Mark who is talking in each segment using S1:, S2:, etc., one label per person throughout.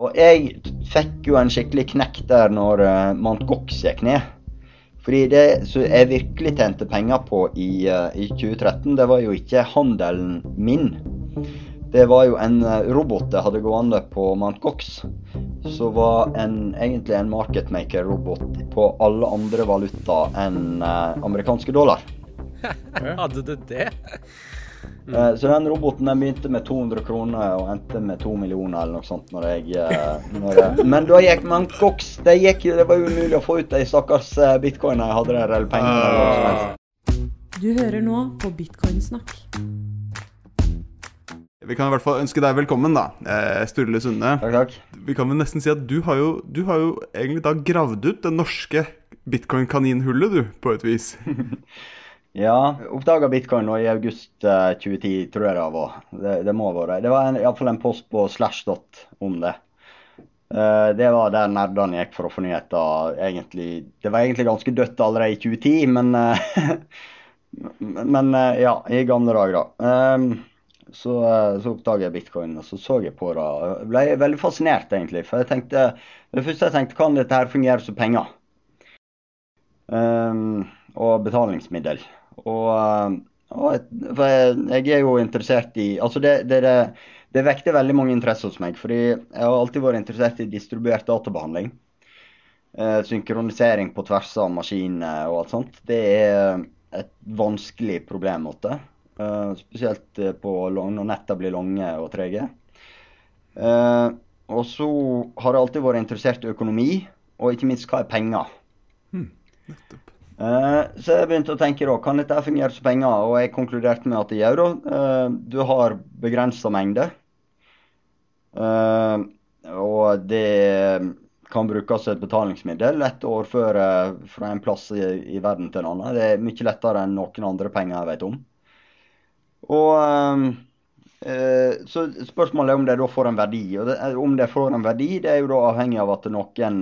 S1: Og jeg fikk jo en skikkelig knekk der når uh, Mount Gox gikk ned. Fordi det som jeg virkelig tjente penger på i, uh, i 2013, det var jo ikke handelen min. Det var jo en uh, robot jeg hadde gående på Mount Gox. Som var en, egentlig en marketmaker-robot på alle andre valuta enn amerikanske dollar.
S2: Hadde du det?
S1: Mm. Så den roboten den begynte med 200 kroner og endte med 2 millioner eller noe sånt. når jeg... Eh, når jeg men da gikk man koks. Det, gikk, det var umulig å få ut de stakkars eh, bitcoinene jeg hadde der, eller pengene. eller noe som helst.
S3: Du hører nå på Bitcoinsnakk.
S4: Vi kan i hvert fall ønske deg velkommen, da, Sturle Sunde.
S1: Takk, takk.
S4: Vi kan vel nesten si at du har jo, du har jo egentlig da gravd ut det norske bitcoin-kaninhullet, du, på et vis.
S1: Ja, oppdaga bitcoin nå i august 2010, eh, tror jeg det var. Det, det må ha vært. Det var iallfall en post på Slashdot om det. Uh, det var der nerdene gikk for å få nyheter. Egentlig, det var egentlig ganske dødt allerede i 2010, men uh, Men ja, i gamle dager, da. Um, så, så oppdaga jeg bitcoin, og så så jeg på det. Jeg ble veldig fascinert, egentlig. For jeg tenkte, det første jeg tenkte, kan dette her fungere som penger? Um, og betalingsmiddel. Og, eh, og for jeg, er jo interessert i Altså, det, det, det, vekter veldig mange interesser hos meg. Fordi jeg har alltid vært interessert i distribuert databehandling. Eh, synkronisering på tvers av maskiner og alt sånt. Det er et vanskelig problemmåte. Eh, spesielt på når nettene blir lange og trege. Eh, og så har jeg alltid vært interessert i økonomi, og ikke minst hva er penger. Hmm, så jeg begynte å tenke da, kan dette fungere som penger, og jeg konkluderte med at i euro. Uh, du har begrensa mengde. Uh, og det kan brukes som et betalingsmiddel. Lett å overføre fra en plass i, i, verden til en annen. Det er mye lettere enn noen andre penger jeg vet om. Og Så spørsmålet er om det da får en verdi. Og det, om det får en verdi, det er jo da avhengig av at noen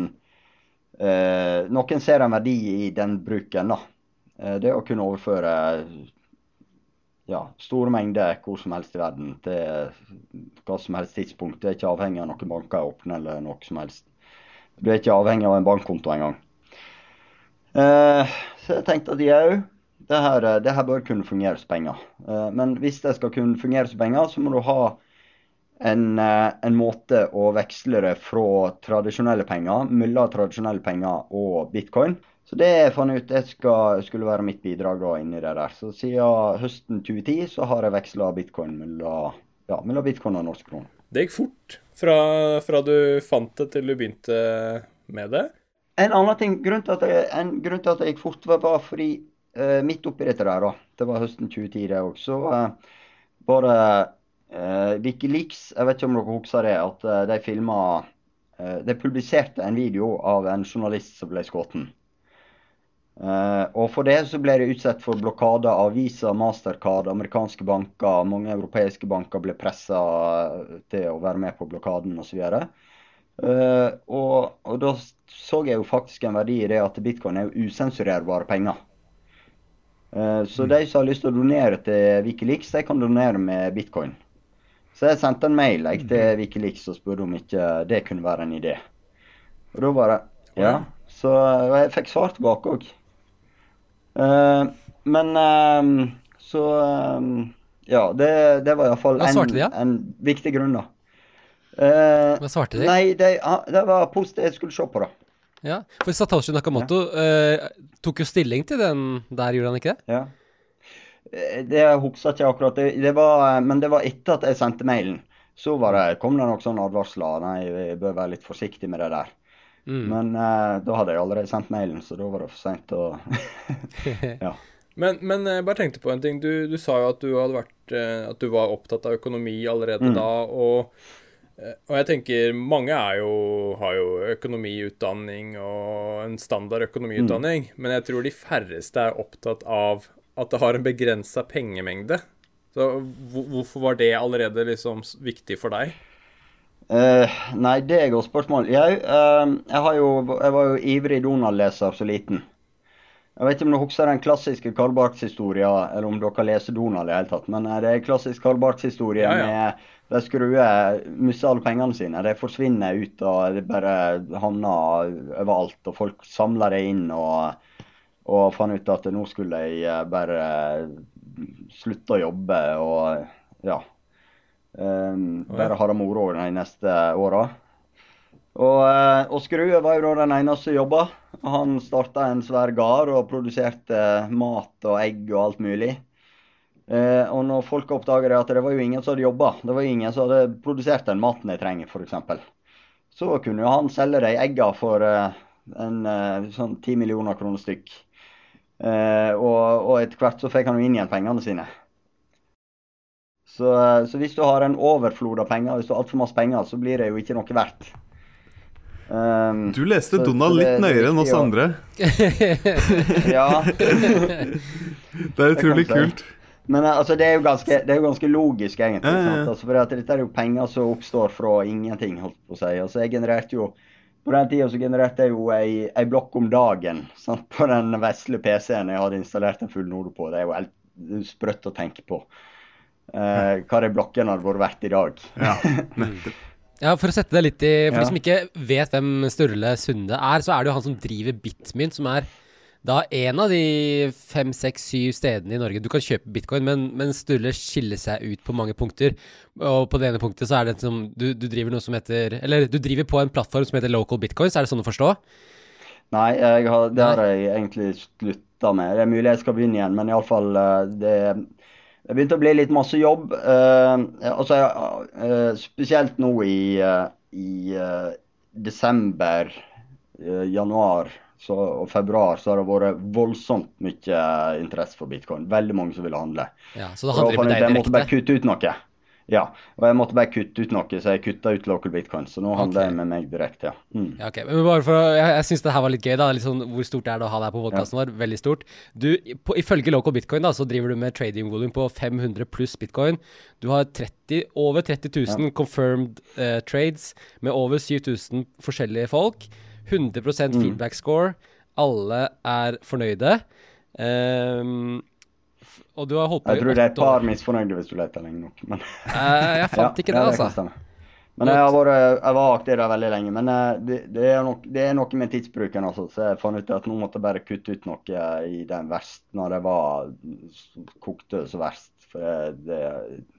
S1: Eh, noen ser en verdi i den bruken. da. Eh, det å kunne overføre ja, store mengder hvor som helst i verden til hva som helst tidspunkt. Det er ikke avhengig av noen banker er åpne eller noe som helst. Du er ikke avhengig av en bankkonto engang. Eh, så jeg tenkte at jau, det, her, det her bør kunne fungere som penger. Eh, men hvis det skal kunne fungere som penger, så må du ha en, eh, en, måte å veksle det fra tradisjonelle penger, mellom tradisjonelle penger og bitcoin. Så det jeg fant ut det skal, skulle være mitt bidrag da inni det der. Så siden høsten 2010 så har jeg veksla bitcoin mellom, ja, mellom bitcoin og norsk krone.
S2: Det gikk fort fra, fra, du fant det til du begynte med det?
S1: En annen ting, grunnen til at jeg, en grunn til at det gikk fort, var fordi uh, midt oppi dette der, da, det var høsten 2010 det også, så uh, bare Uh, Wikileaks, jeg vet ikke om dere husker det, at uh, de filma uh, De publiserte en video av en journalist som ble skutt. og for det så ble det utsatt for blokade av Visa, Mastercard, amerikanske banker. Mange europeiske banker ble pressa til å være med på blokaden osv. Uh, og, og da så jeg jo faktisk en verdi i det at bitcoin er jo usensurerbare penger. så mm. de som har lyst til å donere til Wikileaks, de kan donere med bitcoin. Så jeg sendte en mail jeg, til. Wikileaks og spurte om ikke det kunne være en idé. Og da bare Ja. Så jeg fikk svar tilbake òg. Uh, eh, men uh, så uh, Ja, det, det var iallfall en, de, ja? en viktig grunn, da.
S5: Hva svarte de?
S1: Nei, det, det var positivt jeg skulle se på, da.
S5: Ja, For Satoshi Nakamoto ja. tok jo stilling til den der, gjorde han ikke det?
S1: Ja. Eh, det husker ikke akkurat, det, det var, eh, men det var etter at jeg sendte mailen. Så det, kom det noen sånne advarsler. Nei, vi bør være litt forsiktig med det der. Mm. Men uh, da hadde jeg allerede sendt mailen, så da var det for seint å
S2: ja. Men, men jeg bare tenkte på en ting. Du, du sa jo at du, vært, at du var opptatt av økonomi allerede mm. da. og og jeg tenker mange jo, har jo økonomiutdanning og en standard økonomiutdanning, mm. men jeg tror de færreste er opptatt av at det har en begrensa pengemengde. Så hvorfor var det allerede liksom viktig for deg?
S1: Uh, nei, det er et godt spørsmål. Jeg, uh, jeg, jo, jeg, var jo ivrig Donald-leser så liten. Jeg vet ikke om du husker den klassiske Karl Barks-historia, eller om dere leser Donald i det hele tatt. Men det er klassisk Karl Barks-historie ja, ja. med de skruer mister alle pengene sine. De forsvinner ut, og det bare havner overalt. Og folk samler det inn og, og fant ut at nå skulle jeg bare slutte å jobbe og ja. Um, bare ha det moro de neste åra. Og, eh, og Skrue var jo da den eneste som jobba. Han starta en svær gard og produserte mat og egg og alt mulig. Uh, og når folk oppdaga at det var jo ingen som hadde jobba, det var jo ingen som hadde produsert den maten de trenger, f.eks., så kunne jo han selge de egga for uh, en uh, sånn ti millioner kroner stykk. Eh, og, og, etter hvert så fikk han jo inn igjen pengene sine. Så, eh, så hvis du har en overflod av penger, hvis du har altfor masse penger, så blir det jo ikke noe verdt.
S4: Um, du leste så, Donald så det, litt nøyere enn oss andre.
S1: ja.
S4: det er utrolig kult.
S1: Men eh, altså, det, er ganske, det, er jo ganske, logisk, egentlig. Ja, ja. Altså, for Dette er jo penger som oppstår fra ingenting. holdt på å si. Altså, jeg genererte jo, På den tida genererte jeg jo ei, ei blokk om dagen sant? på den vesle PC-en jeg hadde installert en full node på. Det er jo helt sprøtt å tenke på. eh, hva de blokkene hadde vært verdt i dag.
S5: Ja, Ja, For å sette det litt i For ja. de som ikke vet hvem Sturle Sunde er, så er det jo han som driver Bitmynt, som er da en av de fem, seks, syv stedene i Norge du kan kjøpe bitcoin, men, men Sturle skiller seg ut på mange punkter. Og på det ene punktet så er det som du, du, driver noe som heter Eller du driver på en plattform som heter Local Bitcoins, er det sånn å forstå?
S1: Nei, har, det har jeg egentlig slutta med. Det er mulig jeg skal begynne igjen, men iallfall eh, det det begynte å bli litt masse jobb. Uh, altså, uh, spesielt nå i, uh, i desember, januar så, og februar så har det vært voldsomt mye interesse for bitcoin. Veldig mange som ville handle.
S5: Ja, så da handler det med deg direkte?
S1: Jeg måtte bare kutte ut noe. Ja, og jeg måtte bare kutte ut noe, så jeg kutta ut local bitcoin. Så nå handler okay. jeg med meg direkte, ja. Mm.
S5: ja ok, men bare for, Jeg, jeg syns det her var litt gøy. da, litt sånn, Hvor stort er det å ha deg på podkasten ja. vår? Veldig stort. Du, på, Ifølge local bitcoin da, så driver du med trading volume på 500 pluss bitcoin. Du har 30, over 30 000 ja. confirmed uh, trades med over 7000 forskjellige folk. 100 mm. feedback score. Alle er fornøyde. Um, og du har holdt på.
S1: Jeg tror det er et par misfornøyde hvis du leter lenge nok. Men
S5: uh, jeg fant ikke det, altså.
S1: Men jeg, har vært, jeg var aktiv der veldig lenge. Men eh, det, det, er nok, det, er noe med tidsbruken. Altså. Så jeg fant ut at nå måtte jeg bare kutte ut noe i den verst, når det var kokte så verst. For det,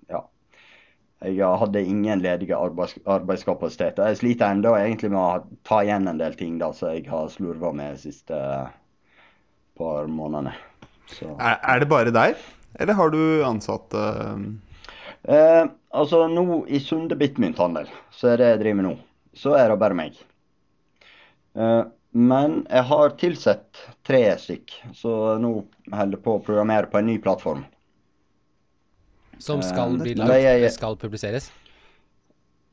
S1: ja. Jeg hadde ingen ledige arbeids, arbeidskapasiteter. Jeg sliter ennå egentlig med å ta igjen en del ting da, som jeg har slurva med de siste par månedene.
S4: Er, er, det bare deg, eller har du ansatte?
S1: Eh, altså nå i Sunde Bitmynthandel, så er det jeg driver med nå, så er det bare meg. Eh, men jeg har tilsett tre stykk, så nå holder jeg på å programmere på en ny plattform.
S5: Som skal bli lagd? Jeg, skal publiseres?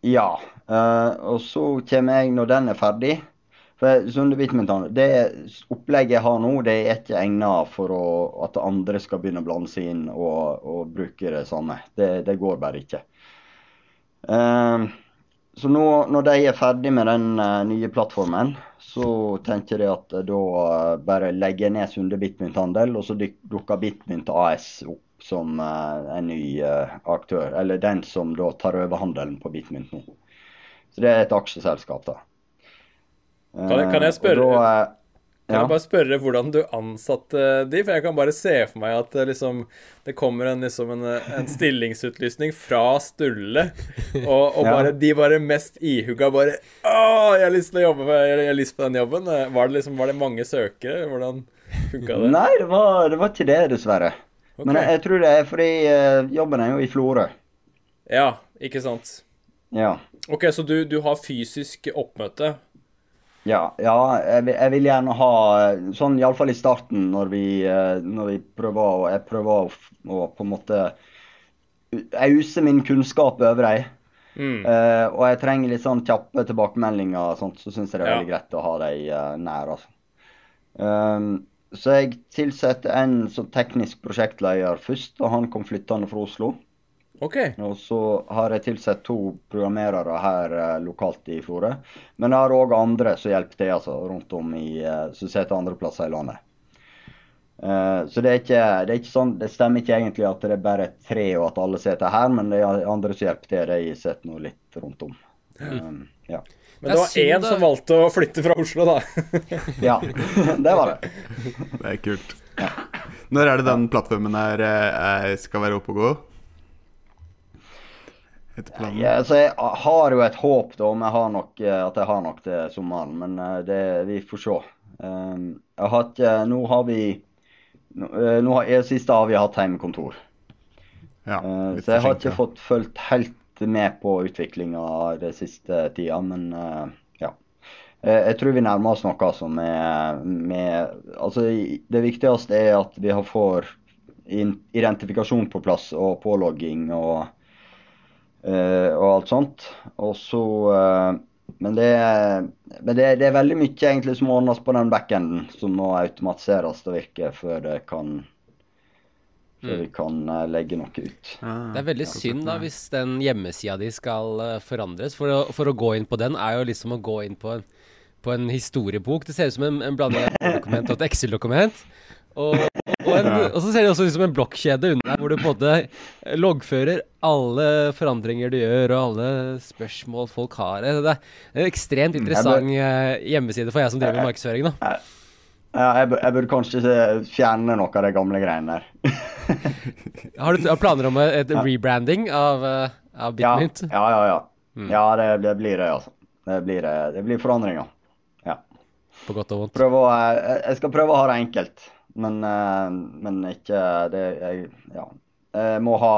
S1: Ja. Eh, og så kommer jeg, når den er ferdig for Sunde Det opplegget jeg har nå, det er ikke egnet for å, at andre skal begynne å blande seg inn og, og bruke det samme. Det, det går bare ikke. Uh, så nå, når de er ferdig med den uh, nye plattformen, så tenker jeg at da uh, bare legger jeg ned Sunde Bitmynthandel, og så dukker Bitmynt AS opp som uh, en ny aktør. Eller den som da tar over handelen på Bitmynt nå. Så det er et aksjeselskap, da.
S2: Kan jeg, kan jeg spørre da, ja. Jeg bare spørre hvordan du ansatte de? For jeg kan bare se for meg at eh, liksom, det kommer en, liksom en, eh, en stillingsutlysning fra Stulle, og, og bare, de bare mest ihugga bare Å, jeg har lyst til å jobbe med, jeg har lyst på den jobben. Eh, var det, liksom, var det mange søkere? Hvordan funka det?
S1: Nei, det var, det var, ikke det, dessverre. Okay. Men jeg, jeg, tror det er fordi jobben er jo i Florø.
S2: Ja, ikke sant.
S1: Ja.
S2: Ok, så du, du har fysisk oppmøte?
S1: Ja, ja jeg, jeg, vil, gjerne ha Sånn iallfall i starten, når vi, eh, når vi prøver Jeg prøver å, å, på en måte Jeg user min kunnskap over dem. Mm. Uh, og jeg trenger litt sånn kjappe tilbakemeldinger, og sånt, så syns jeg det er veldig greit å ha dem uh, nær. Altså. Um, så jeg tilsatte en som teknisk prosjektleder først, og han kom flyttende fra Oslo.
S2: Okay.
S1: Og så har jeg tilsett to programmerere her eh, lokalt i Florø. Men jeg har òg andre som hjelper til altså, rundt om i, eh, som sitter andre plasser i landet. Eh, så det er, ikke, det er, ikke, sånn, det stemmer ikke egentlig at det er bare tre og at alle sitter her, men det er andre som hjelper til. De sitter nå litt rundt om. Um,
S2: ja. Men det var én som valgte å flytte fra Oslo, da.
S1: ja, det var det.
S4: Det er kult. Ja. Når er det den plattformen her eh, skal være oppe og gå?
S1: Ja, altså jeg har jo et håp da, om jeg har nok, eh, at jeg har nok til sommeren, men det, vi får se. Um, jeg har ikke, nå har vi Eh, nå har jeg siste har vi hatt hjemmekontor. Ja, så jeg har ikke fått fulgt helt med på utviklinga den siste tida, men uh, ja. Jeg tror vi nærmer oss noe som er med Altså, det viktigste er at vi får identifikasjon på plass og pålogging og, uh, og alt sånt. Og så men, det, men det, det, er veldig mye egentlig som ordnes på den backenden, som må automatiseres og virke før det kan før vi mm. kan uh, legge noe ut.
S5: Ah, det er veldig synd da hvis den hjemmesida di skal uh, forandres. For å, for å, gå inn på den er jo liksom å gå inn på en, på en historiebok. Det ser ut som en, en blanding av et dokument og et Excel-dokument. Og, og, en, og, så ser det også ut som en blokkjede under der, hvor du på en måte loggfører alle forandringer du gjør, og alle spørsmål folk har. Det er en ekstremt interessant eh, hjemmeside for jeg som driver med markedsføring. da.
S1: Ja, jeg, jeg, burde kanskje fjerne noe av de gamle greiene der.
S5: har du planer om et rebranding av, eh, av Bitmint?
S1: Ja, ja, ja. ja. Mm. ja det, det, blir det, altså. Det blir, eh, det blir forandringer. Ja.
S5: På godt og vondt?
S1: Prøv å, jeg skal prøve å ha det enkelt. Men, eh, men ikke det jeg, Ja. Jeg må ha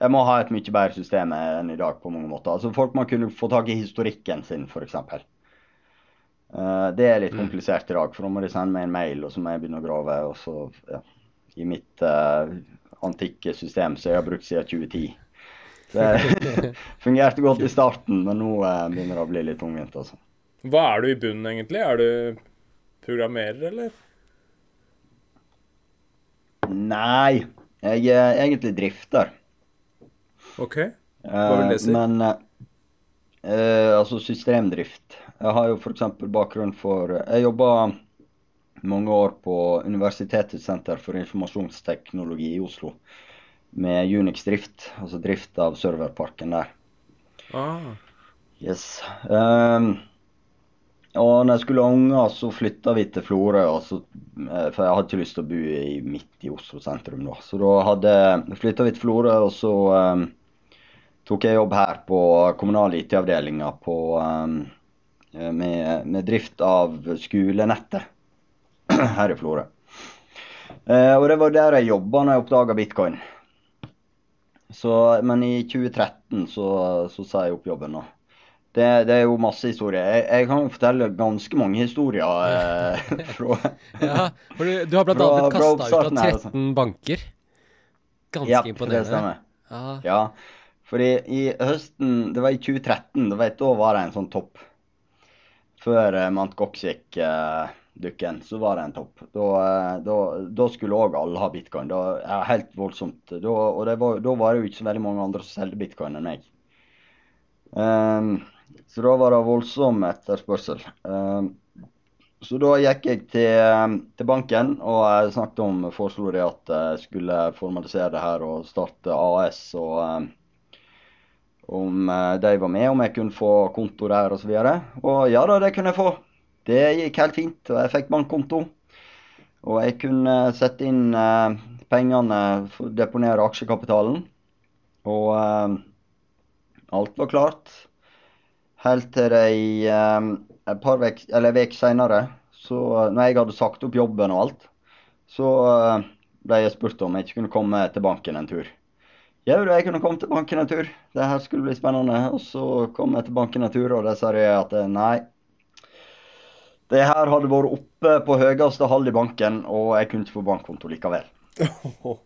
S1: jeg må ha et mye bedre system enn i dag på mange måter. Altså Folk må kunne få tak i historikken sin, f.eks. Uh, det er litt mm. komplisert i dag, for da må de sende meg en mail, og så må jeg begynne å grave. og så, ja, I mitt uh, antikke system som jeg har brukt siden 2010. Det fungerte godt i starten, men nå uh, begynner det å bli litt tungvint. Altså.
S2: Hva er du i bunnen, egentlig? Er du programmerer, eller?
S1: Nei, jeg er egentlig drifter.
S2: OK. Hva vil det si?
S1: Uh, men uh, altså systemdrift. Jeg har jo f.eks. bakgrunn for Jeg jobba mange år på Universitetets senter for informasjonsteknologi i Oslo med Unix-drift, altså drift av serverparken der.
S2: Ah.
S1: Yes. Um, og når jeg skulle ha unger, så flytta vi til Florø. Altså, for jeg hadde ikke lyst til å bo i, midt i Oslo sentrum da. Så da hadde, flytta vi til Florø, og så um, tok jeg jobb her på kommunal IT-avdelinga um, med, med, drift av skolenettet her i Florø. Uh, og det var der jeg jobba når jeg oppdaga bitcoin. Så, men i 2013 så, så sa jeg opp jobben. da. Det, det, er jo masse historier. Jeg, jeg, kan jo fortelle ganske mange historier eh, fra
S5: Ja, for du, du har annet blitt kasta ut av 13 altså. banker. Ganske ja, imponerende.
S1: Det stemmer. Ah. Ja, fordi i høsten, det var i 2013, da, vet, da var det en sånn topp. Før uh, Mount Goxic-dukken, uh, så var det en topp. Da, uh, da, da skulle òg alle ha bitcoin. Da, ja, helt voldsomt. Da, og var, da var det jo ikke så veldig mange andre som solgte bitcoin enn meg. Um, så da var det voldsom etterspørsel. Um, så da gikk jeg til, til banken og snakket om, foreslo det at jeg skulle formalisere det her og starte AS. Og ehm, om eh, de var med, om jeg kunne få konto der osv. Og, så og ja da, det kunne jeg få. Det gikk helt fint, og jeg fikk bankkonto. Og jeg kunne sette inn eh, pengene, deponere aksjekapitalen. Og eh, alt var klart. Helt til um, et par vek, eller vek seinere, når jeg hadde sagt opp jobben og alt, så ble jeg spurt om jeg ikke kunne komme til banken en tur. Ja, jeg kunne komme til banken en tur. Det her skulle bli spennende. Og så kom jeg til banken en tur, og der sa at eh, nei. Det her hadde vært oppe på høyeste hall i banken, og jeg kunne ikke få bankkonto likevel.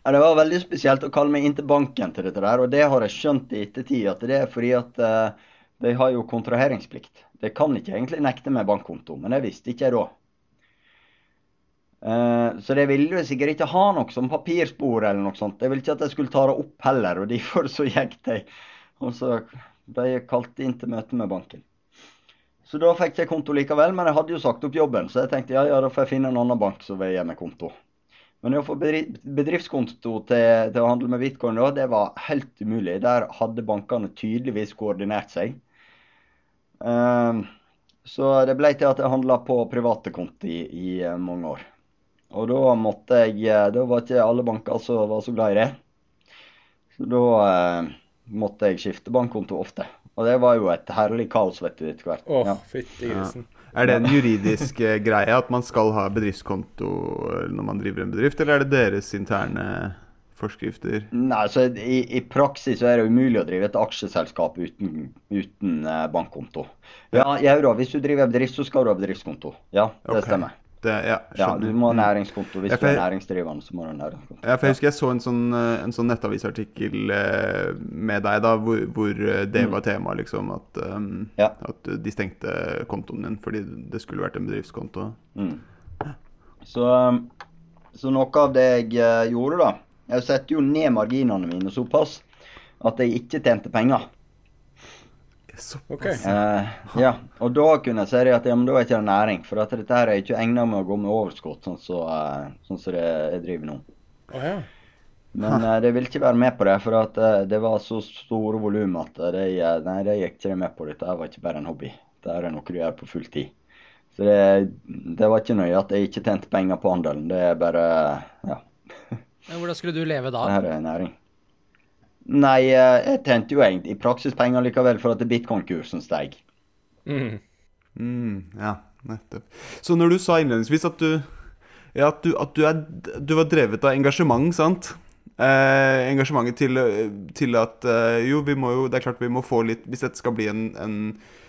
S1: Ja, Det var veldig spesielt å kalle meg inn til banken til dette der, og det har jeg skjønt i ettertid. At det er fordi at uh, de har jo kontraheringsplikt. De kan ikke egentlig nekte meg bankkonto, men det visste ikke jeg da. Uh, så de ville jo sikkert ikke ha noe som papirspor eller noe sånt. Jeg ville ikke at jeg skulle ta det opp heller, og derfor så gikk de. Og så ble jeg kalt inn til møte med banken. Så da fikk jeg konto likevel, men jeg hadde jo sagt opp jobben, så jeg tenkte ja, ja, da får jeg finne en annen bank som vil gi meg konto. Men det å få bedriftskonto til, til, å handle med bitcoin, da, det var helt umulig. Der hadde bankene tydeligvis koordinert seg. Um, så det ble til at jeg handla på private konti i, uh, mange år. Og da måtte jeg eh, Da var ikke alle banker som var så glad i det. Så da eh, måtte jeg skifte bankkonto ofte. Og det var jo et herlig kaos, vet du, etter hvert.
S2: Åh, ja. fytti grisen. Ja.
S4: Er det en juridisk eh, greie at man skal ha bedriftskonto eh, når man driver en bedrift, eller er det deres interne forskrifter?
S1: Nei, så i, i praksis så er det umulig å drive et aksjeselskap uten, uten bankkonto. Ja, ja da, hvis du driver bedrift, så skal du ha bedriftskonto. Ja, det okay. stemmer.
S4: Det, ja,
S1: ja, du må ha næringskonto. Hvis ja, jeg, du er næringsdrivende, så må du ha næringskonto.
S4: Ja, for Jeg husker jeg så en sånn, eh, en sånn nettavisartikkel eh, med deg da, hvor, hvor eh, det mm. var tema, liksom. At, um, ja. at, de stengte kontoen din fordi det skulle vært en bedriftskonto. Mm.
S1: Så, så, noe av det jeg gjorde, da Jeg setter jo ned marginene mine såpass at jeg ikke tjente penger.
S4: Såpass.
S1: Okay. Uh, ja, og da kunne jeg si at ja, men da er ikke det næring. For at dette her er ikke egnet med å gå med overskudd, sånn som så, uh, sånn så det jeg driver nå.
S2: Oh, ja.
S1: Men uh, det vil ikke være med på det, for at det var så store volum at det, nei, de gikk ikke med på. Dette var ikke bare en hobby. Det er noe du gjør på full tid. Så det, det var ikke nøye at jeg ikke tjente penger på handelen. Det er bare ja.
S5: Hvordan skulle du leve da?
S1: Det her er næring. Nei, eh, jeg tjente jo egentlig i praksis penger likevel for at bitcoin-kursen steg.
S4: Mm. Mm, ja, nettopp. Så når du sa innledningsvis at du, ja, at du, at du, er, du var drevet av engasjement, sant? Eh, engasjementet til, til at eh, jo, vi må jo Det er klart vi må få litt Hvis dette skal bli en, en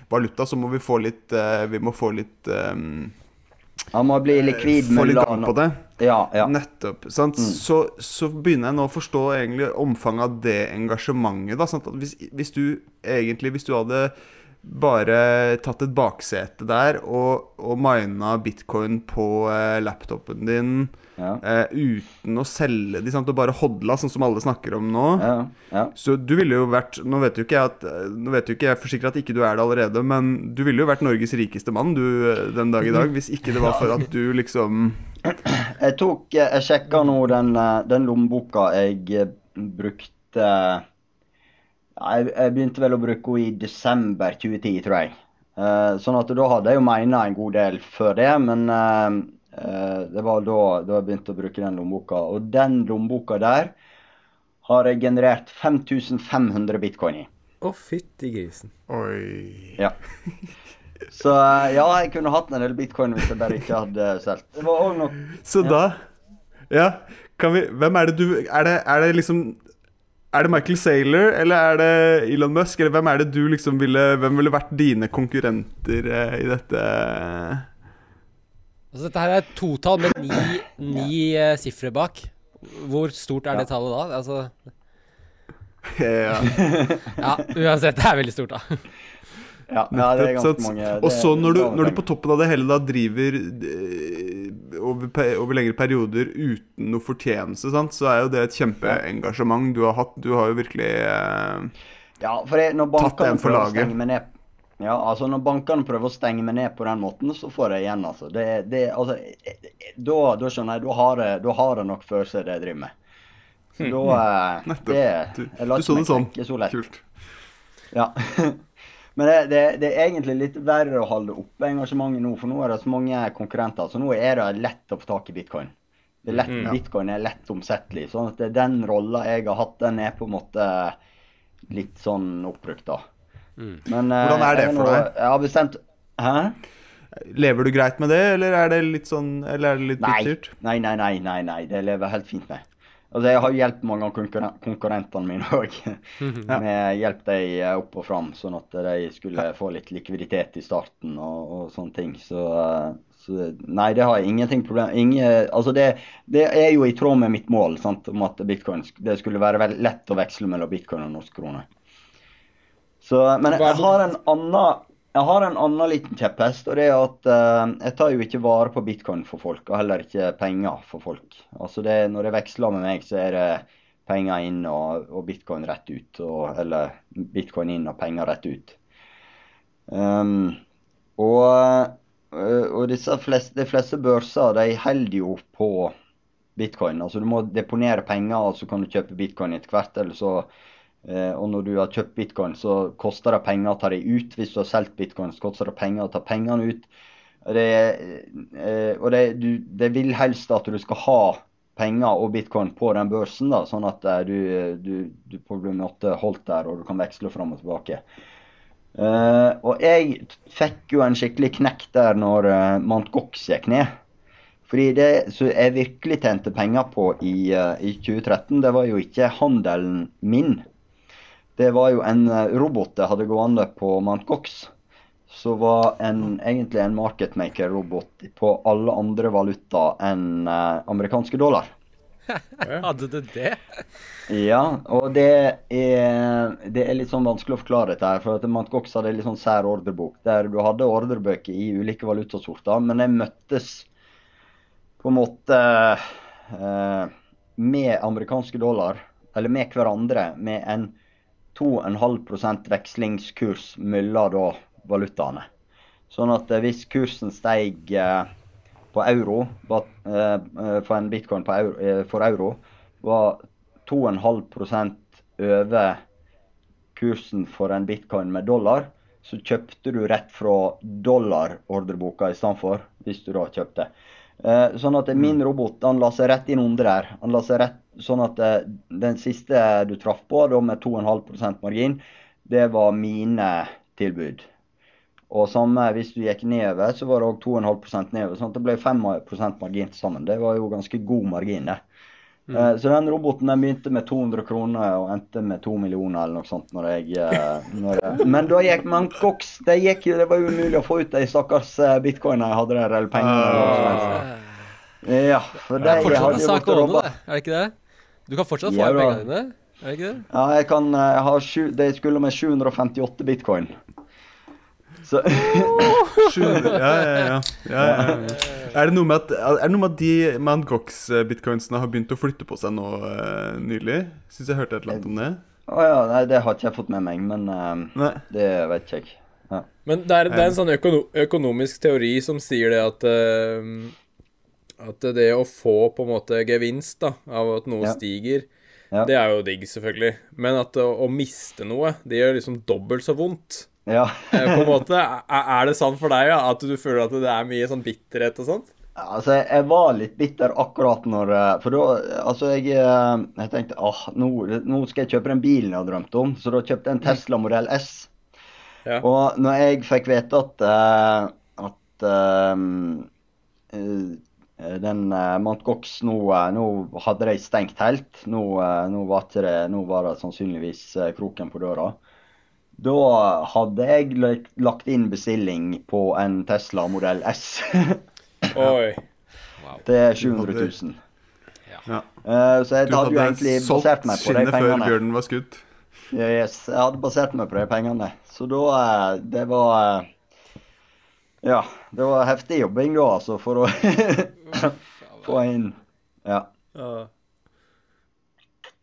S4: valuta, så må vi få litt eh, Vi må få litt um,
S1: han må bli likvid
S4: med Få litt gang på det.
S1: Ja, ja.
S4: Nettopp. Mm. Så, så, begynner jeg nå å forstå egentlig omfanget av det engasjementet. Da, sant? Hvis, hvis, du egentlig Hvis du hadde bare tatt et baksete der og, og mina bitcoin på eh, laptopen din ja. eh, uten å selge de, sant? og bare hodla, sånn som alle snakker om nå.
S1: Ja, ja.
S4: Så du ville jo vært Nå vet jo ikke jeg at Nå vet jo ikke jeg forsikrer at ikke du er det allerede, men du ville jo vært Norges rikeste mann du den dag i dag, hvis ikke det var for at du liksom
S1: Jeg tok Jeg sjekka nå den, den lommeboka jeg brukte jeg, jeg, begynte vel å bruke henne i desember 2010, tror jeg. Sånn at da hadde jeg jo mena en god del før det, men det var da, da, jeg begynte å bruke den lommeboka. Og den lommeboka der har jeg generert 5500 bitcoin i.
S2: Å, oh, fytti grisen.
S4: Oi.
S1: Ja. Så ja, jeg kunne hatt en del bitcoin hvis jeg bare ikke hadde solgt. Det var òg nok
S4: Så ja. da Ja, kan vi Hvem er det du Er det, er det liksom er det Michael Saylor, eller er det Elon Musk? Eller hvem er det du liksom ville Hvem ville vært dine konkurrenter eh, i dette?
S5: Altså Dette her er et totall med ni, ni uh, sifre bak. Hvor stort er ja. det tallet da? Altså
S4: Ja.
S5: ja, uansett. Det er veldig stort, da.
S1: Ja, det er ganske mange.
S4: Og så når, når, du på toppen av det hele da driver eh, over, over lengre perioder uten noe fortjeneste, sant? så er jo det et kjempeengasjement du har hatt. Du har jo virkelig eh,
S1: ja, for det, når tatt en for laget. Ned, ja, altså Når bankene prøver å stenge meg ned på den måten, så får jeg igjen, altså. Det, det, altså da, da, skjønner jeg, da har jeg, da har jeg nok følelser det jeg driver med. Så da eh,
S4: Nettopp. Det, du, du så det sånn.
S1: Så
S4: Kult.
S1: Ja. Men det, det, det, er egentlig litt verre å holde oppe engasjementet nå, for nå er det så mange konkurrenter. Så nå er det lett å få tak i bitcoin. Det er lett, mm, ja. Bitcoin er lett omsettelig. sånn at det er den rolla jeg har hatt, den er på en måte litt sånn oppbrukt, da.
S4: Mm. Men, eh, Hvordan er det for deg?
S1: Jeg har bestemt Hæ?
S4: Lever du greit med det, eller er det litt sånn Eller er det litt bittert?
S1: Nei, nei, nei, nei, nei. Det lever jeg helt fint med. Altså, jeg har hjulpet mange av konkurrentene mine òg. Med hjelp dem opp og fram, sånn at de skulle få litt likviditet i starten og, og sånne ting. Så, så, nei, det har jeg ingenting problem Ingen, altså det, det, er jo i tråd med mitt mål sant, om at bitcoin, det skulle være veldig lett å veksle mellom bitcoin og norsk krone. Så, men jeg har en annen jeg har en annen liten kjepphest, og det er at uh, jeg tar jo ikke vare på bitcoin for folk, og heller ikke penger for folk. Altså det, Når det veksler med meg, så er det penger inn og, og bitcoin rett ut. Og, eller bitcoin inn og penger rett ut. Um, Og, og disse fleste, de fleste børser de holder jo på bitcoin. Altså du må deponere penger, og så kan du kjøpe bitcoin etter hvert. eller så og når du har kjøpt bitcoin, så koster det penger å ta dem ut. Hvis du har solgt bitcoin, så koster det penger å ta pengene ut. Det, og det, du, det vil helst at du skal ha penger og bitcoin på den børsen, da, sånn at du, du, du på en måte holdt der og du kan veksle fram og tilbake. Uh, og jeg fikk jo en skikkelig knekk der når uh, Mount Gox gikk ned. Fordi det som jeg virkelig tjente penger på i, uh, i, 2013, det var jo ikke handelen min. Det var jo en robot jeg hadde gående på Mount Gox. Som var en, egentlig en marketmaker-robot på alle andre valuta enn amerikanske dollar.
S5: Hadde du det?
S1: Ja, og det er, det er, litt sånn vanskelig å forklare dette. her, for at Mt. Gox hadde en litt sånn sær ordrebok, der du hadde ordrebøker i ulike valutasorter, men de møttes på en måte eh, med amerikanske dollar, eller med hverandre, med en 2,5% vekslingskurs mellom valutaene. Sånn at eh, hvis kursen steg eh, på euro eh, for en bitcoin euro, for euro var 2,5% over kursen for en bitcoin med dollar, så kjøpte du rett fra dollarordreboka i stedet for, hvis du da kjøpte. Sånn at min mm. robot han la seg rett inn under der. Han la seg rett, sånn at Den siste du traff på, da med 2,5% margin, det var mine tilbud. Og samme hvis du gikk nedover, så var det òg 2,5% nedover. sånn at Det ble 5 margin til sammen. Det var jo ganske god margin, det. Mm. Uh, så den roboten den begynte med 200 kroner og endte med 2 millioner eller noe sånt. når jeg, uh, når jeg Men da gikk man koks. Det, gikk, det var jo umulig å få ut de stakkars bitcoinene jeg hadde der, eller pengene. Eller ja, for
S5: det, er fortsatt en sak å ordne, det. Er det ikke det? Du kan fortsatt få ja, pengene dine? Er det ikke det?
S1: Ja, jeg kan jeg har sju, Det skulle med 758 bitcoin.
S4: Så ja, ja, ja, ja, Er det noe med at, er det noe med at de Mangox-bitcoinsene har begynt å flytte på seg nå uh, nylig? Syns jeg hørte et eller annet om det.
S1: Å oh, ja, nei, det har ikke jeg fått med meg, men uh, det vet ikke jeg. Ja.
S2: Men det er, det er, en sånn økono økonomisk teori som sier det at uh, At det å få på en måte gevinst da, av at noe ja. stiger, ja. det er jo digg, selvfølgelig. Men at å, å miste noe, det gjør liksom dobbelt så vondt.
S1: Ja.
S2: Eh, på en måte, Er det sant for deg ja, at du føler at det er mye sånn bitterhet og sånt?
S1: Altså, jeg var litt bitter akkurat når eh, For da Altså, jeg, eh, jeg tenkte ah, nå, nå, skal jeg kjøpe den bilen jeg har drømt om. Så da kjøpte jeg en Tesla modell S. Ja. Og når jeg fikk vite at, at um, den uh, Mount Gox nå, nå, hadde de stengt helt. Nå, nå, var det, nå var det sannsynligvis kroken på døra. Da hadde jeg lagt inn bestilling på en Tesla modell S.
S2: Oi.
S1: Wow. Til 700 000. Ja. Uh, så jeg du hadde jo egentlig basert meg på de pengene. Du hadde solgt skinnet før
S4: bjørnen var skutt?
S1: Yes, jeg hadde basert meg på de pengene. Så da uh, Det var uh, Ja, det var heftig jobbing da, altså, for å få inn Ja.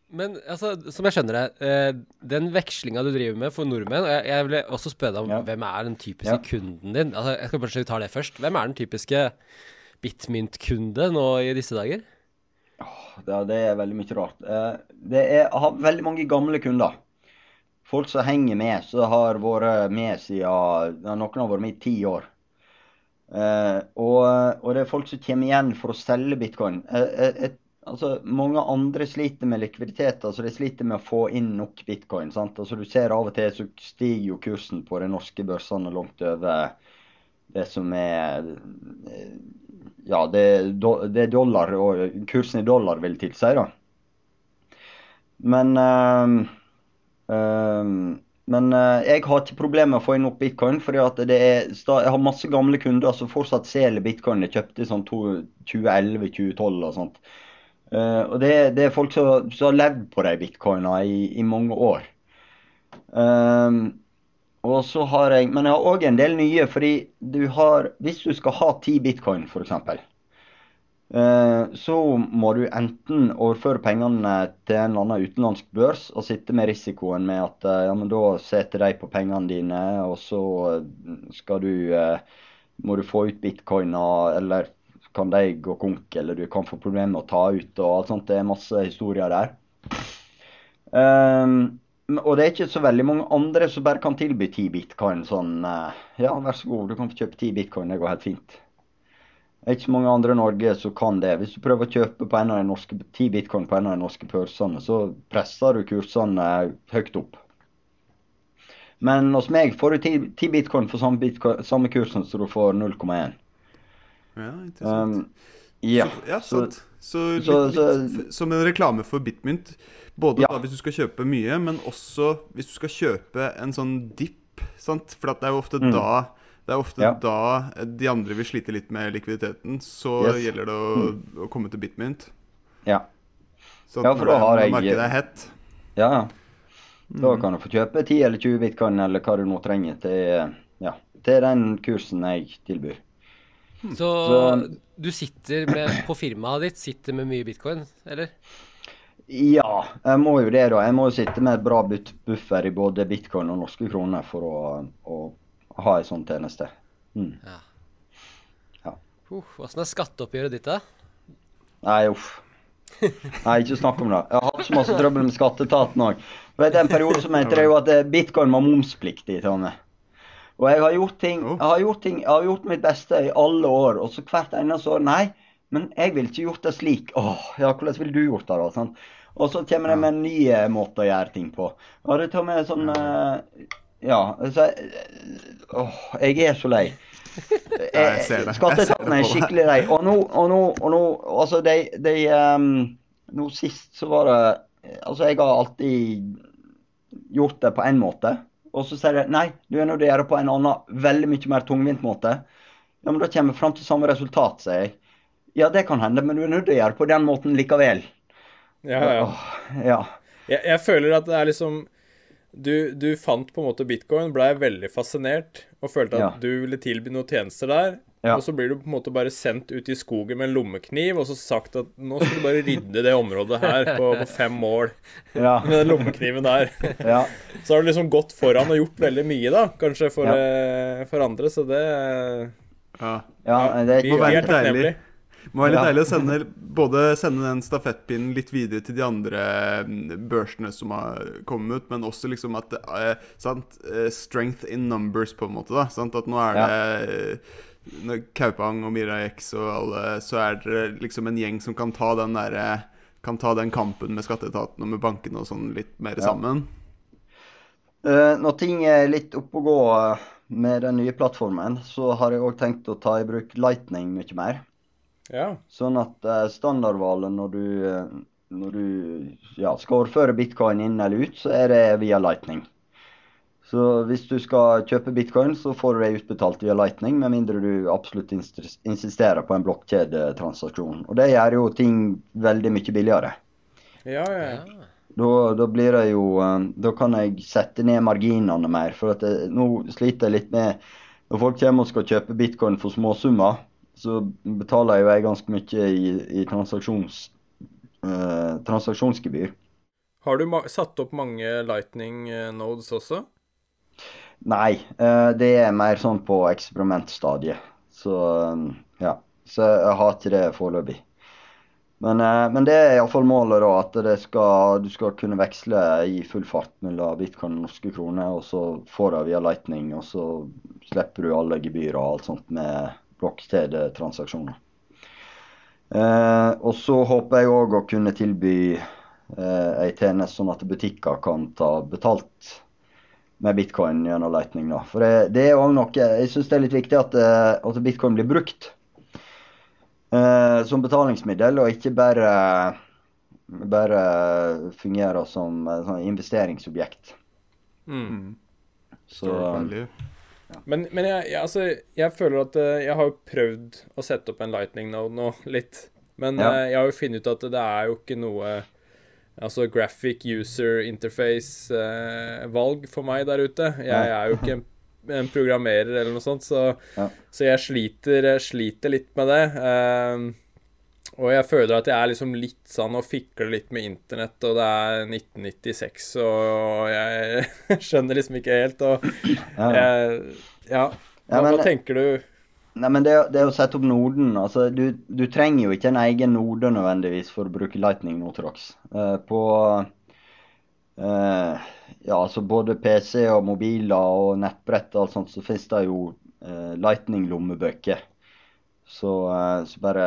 S5: Men altså, som jeg skjønner det, eh, den vekslinga du driver med for nordmenn og Jeg, jeg vil også spørre deg om ja. hvem er den typiske ja. kunden din? Altså, jeg skal bare ta det først. Hvem er den typiske Bitmynt-kunde nå i disse dager?
S1: Ja, det, det, er veldig mye rart. Eh, det er, jeg har veldig mange gamle kunder. Folk som henger med, som har vært med siden Noen har vært med i ti år. Uh, og, og, det er folk som kommer igjen for å selge bitcoin. Uh, uh, altså, mange andre sliter med likviditet. altså De sliter med å få inn nok bitcoin. sant? Altså Du ser av og til så stiger jo kursen på de norske børsene langt over det som er Ja, det, det er dollar og kursen i dollar vil tilsi, da. Men men øh, jeg har ikke problemer med å få inn nok bitcoin. fordi Jeg har masse gamle kunder som fortsatt selger bitcoin de kjøpte i sånn 2011-2012 og sånt. Uh, og det, det, er folk som, som har levd på de bitcoina i, i mange år. Um, og så har jeg, Men jeg har òg en del nye, fordi du har Hvis du skal ha ti bitcoin, f.eks., Eh, så må du enten overføre pengene til en eller annen utenlandsk børs og sitte med risikoen med at eh, ja, men da setter de på pengene dine, og så skal du må du få ut bitcoiner, eller kan de gå konk, eller du kan få problemer med å ta ut og alt sånt. Det er masse historier der. Um, og det er ikke så veldig mange andre som bare kan tilby 10 bitcoin sånn Ja, vær så god, du kan få kjøpe 10 bitcoin, det går helt fint. Det er ikke så mange andre i Norge som kan det. Hvis du prøver å kjøpe på en av de norske, 10 bitcoin på en av de norske børsene, så presser du kursene høyt opp. Men hos meg får du 10, 10 bitcoin for samme, bitcoin, samme kursen som du får 0,1.
S4: Ja, interessant. Um,
S1: ja,
S4: så, ja, sant. Så, litt, så, litt, som en reklame for Bitmynt. Både ja. da, hvis du skal kjøpe mye, men også hvis du skal kjøpe en sånn dip. Sant? For det er jo ofte mm. da det er ofte ja. da de andre vil slite litt med likviditeten. Så yes. gjelder det å, mm. å, komme til Bitmynt.
S1: Ja.
S4: Så ja, for da har jeg markedet er hett.
S1: Ja, da mm. kan du få kjøpe 10 eller 20 bitcoin eller hva du nå trenger til, ja, til den kursen jeg tilbyr.
S5: Så, så du sitter med, på firmaet ditt sitter med mye bitcoin, eller?
S1: Ja, jeg må jo det, da. Jeg må jo sitte med et bra buffer i både bitcoin og norske kroner for å, å ha en sånn tjeneste. Mm. Ja.
S5: ja. Åssen er skatteoppgjøret ditt, da?
S1: Nei, uff. Nei, ikke snakk om det. Jeg har hatt så masse trøbbel med skatteetaten òg. En periode som mente det jo at eh, bitcoin var momspliktig i Og jeg har gjort ting, jeg har gjort ting, jeg har gjort mitt beste i alle år. Og så hvert eneste år Nei, men jeg ville ikke gjort det slik. Åh, ja, hvordan ville du gjort det, da? Sånn. Og så kommer de med nye måter å gjøre ting på. Og det tar med sånn uh, Ja. Så, uh, åh, jeg er så lei.
S4: Jeg ser det.
S1: Skatteetaten er skikkelig lei. Og nå, og nå, og nå Altså, de, de um, Nå sist så var det Altså, jeg har alltid gjort det på én måte. Og så sier de nei, du er nødt til å gjøre det på en annen, veldig mye mer tungvint måte. Ja, men da kommer vi fram til samme resultat, sier jeg. Ja, det kan hende, men du er nødt til å gjøre det på den måten likevel.
S2: Ja, ja.
S1: Åh, ja.
S2: Jeg, jeg, føler at det er liksom du, du fant på en måte bitcoin, blei veldig fascinert og følte at ja. du ville tilby noen tjenester der. Ja. Og så blir du på en måte bare sendt ut i skogen med en lommekniv og så sagt at nå skal du bare rydde det området her på, på fem mål ja. med den lommekniven der. Ja. Så har du liksom gått foran og gjort veldig mye, da, kanskje for, uh, for andre, så det
S4: Ja, ja det vi, vi er takknemlige. Det må være litt deilig å sende, både sende den stafettpinnen litt videre til de andre mm, børsene som har kommet ut, men også liksom at uh, sant, uh, Strength in numbers, på en måte. da, sant, At nå er det når Kaupang og Mira X og alle, så er det liksom en gjeng som kan ta den der, kan ta den kampen med skatteetaten og med bankene og sånn litt mer ja. sammen.
S1: Uh, når ting er litt oppe å gå eh, med den nye plattformen, så har jeg òg tenkt å ta i bruk Lightning mye mer.
S2: Ja.
S1: Sånn at uh, standardvalget når du, når du ja, skal overføre bitcoin inn eller ut, så er det via Lightning. Så hvis du skal kjøpe bitcoin, så får du det utbetalt via Lightning, med mindre du absolutt insisterer på en blokkjedetransaksjon. Og det gjør jo ting veldig mye billigere.
S2: Ja, ja.
S1: Da, da, blir det jo eh, Da kan jeg sette ned marginene mer. For at jeg, nå sliter jeg litt med Når folk kommer og skal kjøpe bitcoin for småsummer, så betaler jeg ganske mye i, i transaksjons, eh, transaksjonsgebyr.
S2: Har du satt opp mange lightning eh, nodes også?
S1: Nei, eh, det er mer sånn på eksperimentstadiet. Så um, ja. Så jeg har ikke det foreløpig. Men, eh, men, det er iallfall målet, da. At skal, du skal kunne veksle i full fart mellom bitcoin og norske kroner. Og så får du via Lightning, og så slipper du alle gebyr og alt sånt med blokkjedetransaksjoner. Eh, og så håper jeg òg å kunne tilby eh, ei tjeneste sånn at butikker kan ta betalt med bitcoin gjennom Lightning. Da. For det, det er òg noe Jeg syns det er litt viktig at, eh, at bitcoin blir brukt eh, som betalingsmiddel, og ikke bare, bare fungerer som sånn investeringsobjekt.
S2: Mm. Så ja. Men, men jeg, jeg, altså, jeg, føler at uh, jeg har jo prøvd å sette opp en lightning node nå, litt. Men ja. uh, jeg har jo funnet ut at det er jo ikke noe altså graphic user interface-valg eh, for meg der ute. Jeg er jo ikke en, en programmerer eller noe sånt, så, ja. så jeg sliter, sliter, litt med det. Eh, og jeg føler at jeg er liksom litt sånn og fikler litt med internett, og det er 1996, og jeg skjønner liksom ikke helt, og jeg, Ja. Hva, hva tenker du?
S1: Nei, men det, det å sette opp noden altså du, du, trenger jo ikke en egen node nødvendigvis for å bruke Lightning Notrox. Uh, på uh, ja, altså både PC og mobiler og nettbrett og alt sånt, så finnes det jo uh, Lightning-lommebøker. Så, så, bare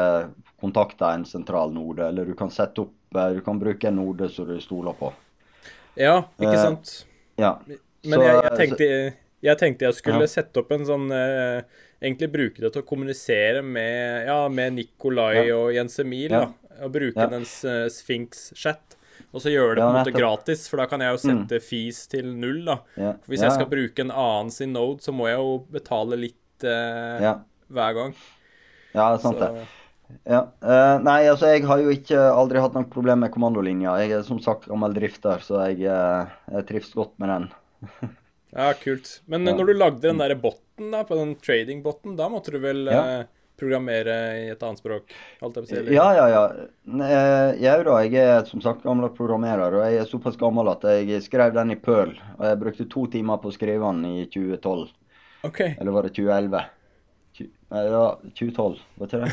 S1: kontakt en sentral node, eller du kan sette opp Du kan bruke en node som du stoler på.
S2: Ja, ikke sant.
S1: ja.
S2: Men jeg, jeg, tenkte, jeg, tenkte, jeg skulle ja. sette opp en sånn egentlig bruke det til å kommunisere med, ja, med Nikolai ja. og Jens Emil. Da, og bruke den uh, Sphinx-chat. Og så gjøre det på en måte gratis, for da kan jeg jo mm. sette mm. fees til null. da. For Hvis jeg skal bruke en annen sin node, så må jeg jo betale litt uh, hver gang.
S1: Ja, det er sant så. det. Ja. Uh, nei, altså jeg har jo ikke aldri hatt noe problem med kommandolinja. Jeg er som sagt gammel drifter, så jeg, jeg trives godt med den.
S2: Ja, kult. Men ja. når du lagde den der botten da, på den trading-botten, da måtte du vel ja. eh, programmere i et annet språk?
S1: Si, ja, ja, ja. Jeg, da, jeg er som sagt gammel programmerer, og jeg er såpass gammel at jeg skrev den i Pearl. Og jeg brukte to timer på å skrive den i 2012.
S2: Okay.
S1: Eller var det 2011? Ja, 2012, var ikke det?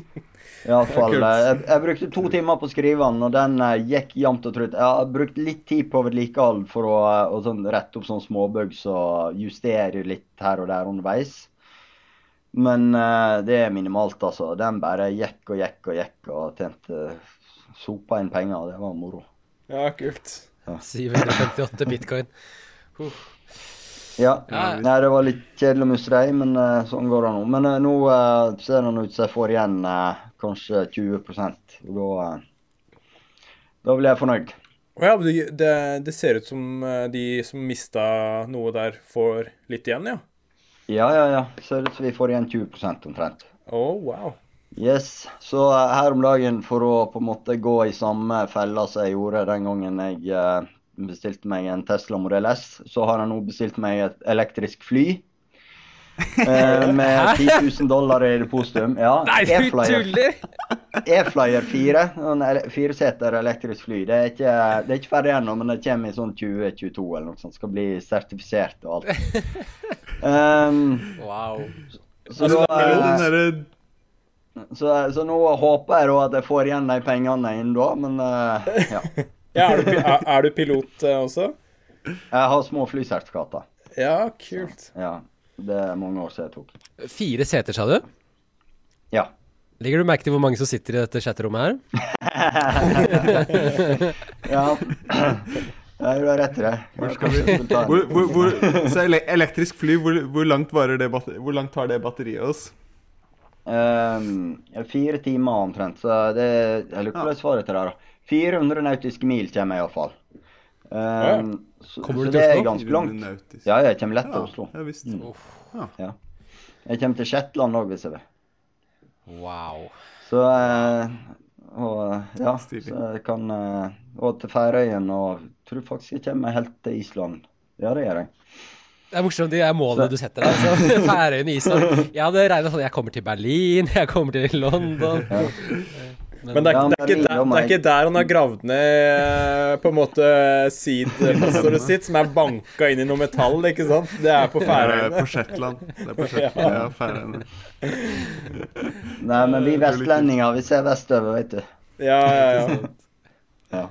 S1: Iallfall. Eh, jeg, jeg brukte to timer på å skrive den, og den uh, gikk jevnt og trutt. Jeg har brukt litt tid på vedlikehold for å, å sånn, rette opp sånne småbugs og justere litt her og der underveis. Men uh, det er minimalt, altså. Den bare gikk og gikk og gikk og tjente sopa inn penger. Det var moro.
S2: Ja, kult.
S5: Ja. 758 bitcoin. Uh.
S1: Ja. Nei, det var litt kjedelig å miste dem, men uh, sånn går det nå. Men uh, nå uh, ser det ut som jeg får igjen kanskje 20 og da, da blir jeg fornøyd.
S2: Ja, det, det, ser ut som de som mista noe der, får litt igjen, ja?
S1: Ja, ja, ja. Ser ut som vi får igjen 20% omtrent.
S2: Oh, wow.
S1: Yes. Så her om dagen, for å på en måte gå i samme fella som jeg gjorde den gangen jeg bestilte meg en Tesla Model S. Så har han nå bestilt meg et elektrisk fly. Eh, med 10 000 dollar i depositum. Ja,
S5: Nei, du tuller!
S1: E-Flyer 4. En fireseter elektrisk fly. Det er, ikke, det er ikke ferdig ennå, men det kommer i sånn 2022 eller noe sånt. Skal bli sertifisert og alt. Um,
S5: wow.
S1: Så, altså, da, så, så, nå håper jeg da at jeg får igjen de pengene innen da, men uh, ja.
S2: Ja, er, du, er, er, du, pilot uh, også?
S1: Jeg har små flysertifikater.
S2: Ja, kult.
S1: Så, ja, Det er mange år siden jeg tok.
S5: Fire seter, sa du?
S1: Ja.
S5: Legger du merke til hvor mange som sitter i dette chatterommet her?
S1: ja. Ja, du har rett i det.
S4: Hvor skal vi? Hvor, hvor, hvor, så elektrisk fly, hvor, langt, det hvor langt tar det batteriet oss?
S1: Um, fire timer omtrent. Så det Eller hvordan svaret til det, da? 400 nautiske mil kommer jeg iallfall. Um,
S5: så, kommer du til Oslo? Det
S1: er ganske langt. Ja, jeg kommer lett til Oslo.
S4: Ja, visst. Mm.
S1: Ja. Jeg kommer til Shetland òg, hvis jeg vil.
S5: Wow.
S1: Så uh, og, ja, så jeg kan uh, Og til Færøyene, og tror faktisk jeg kommer helt til Island. Ja, det gjør jeg.
S5: Det er morsomt, de er målene du setter deg. Altså. Færøyene, Island. Jeg hadde regna sånn Jeg kommer til Berlin, jeg kommer til London. Ja.
S2: Men, det, er, det, er der, det, er, ikke der, han har gravd ned eh, på en måte seed-passordet sitt, som er banka inn i noe metall, ikke sant? Det er på Færøyene.
S4: på Shetland. Det er på Shetland, ja, Færøyene.
S1: Nei, men vi vestlendinger, vi ser vestover, vet du.
S2: Ja, ja, ja.
S1: ja.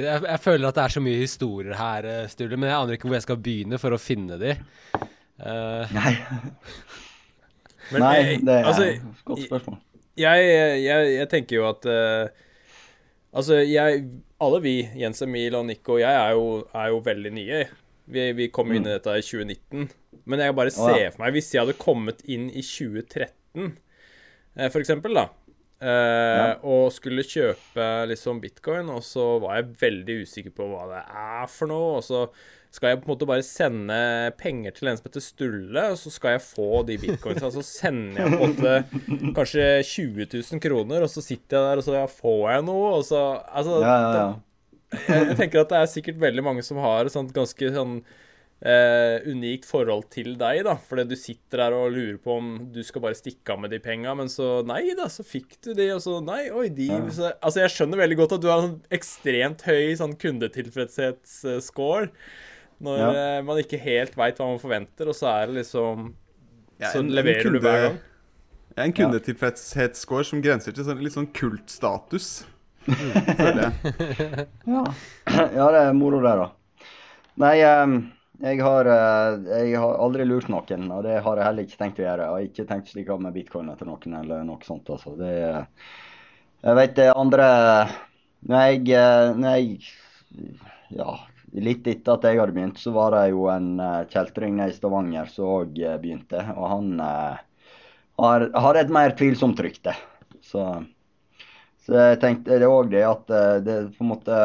S5: Jeg, jeg, føler at det er så mye historier her, eh, Sturle, men jeg aner ikke hvor jeg skal begynne for å finne de.
S1: Uh, Nei. Men, Nei, det er altså, et godt spørsmål
S2: jeg, jeg, jeg, tenker jo at uh, Altså, jeg Alle vi, Jens Emil og Nico jeg, er jo, er jo veldig nye. Vi, vi kom inn i mm. dette i 2019. Men jeg bare ser for meg Hvis jeg hadde kommet inn i 2013, uh, for eksempel, da. Uh, ja. Og skulle kjøpe liksom bitcoin, og så var jeg veldig usikker på hva det er for noe. Og så skal jeg på en måte bare sende penger til en som heter Stulle, og så skal jeg få de bitcoinsene. Så sender jeg på en måte kanskje 20 000 kroner, og så sitter jeg der, og så ja, får jeg noe, og så Altså,
S1: ja,
S2: jeg, jeg, tenker at det er sikkert veldig mange som har et sånt ganske sånn eh, unikt forhold til deg, da. Fordi du sitter der og lurer på om du skal bare stikke av med de penga, men så nei da, så fikk du de, og så nei, oi, de så, Altså, jeg skjønner veldig godt at du har en ekstremt høy sånn kundetilfredshetsscore. Når
S1: Ja.
S2: eh, man ikke helt veit hva man forventer, og så er det liksom
S4: Ja,
S2: Så
S4: en- en
S2: leverer du
S4: kunde-
S2: hver gang.
S4: Ja, en kundetilfredshetsscore som grenser til sånn, litt sånn kultstatus. Mm.
S1: Ja. ja, det er moro det, da. Nei, eh, jeg har, eh, jeg har aldri lurt noen, og det har jeg heller ikke tenkt å gjøre. Jeg har ikke tenkt slik av med bitcoin etter noen eller noe sånt. altså. Det, jeg vet det andre Når jeg, eh, når jeg Ja, litt etter at jeg hadde begynt, så var det jo en eh, kjeltring nede i Stavanger som òg begynte. Og han har, har et mer tvilsomt rykte. Så så jeg tenkte det òg det at det på en måte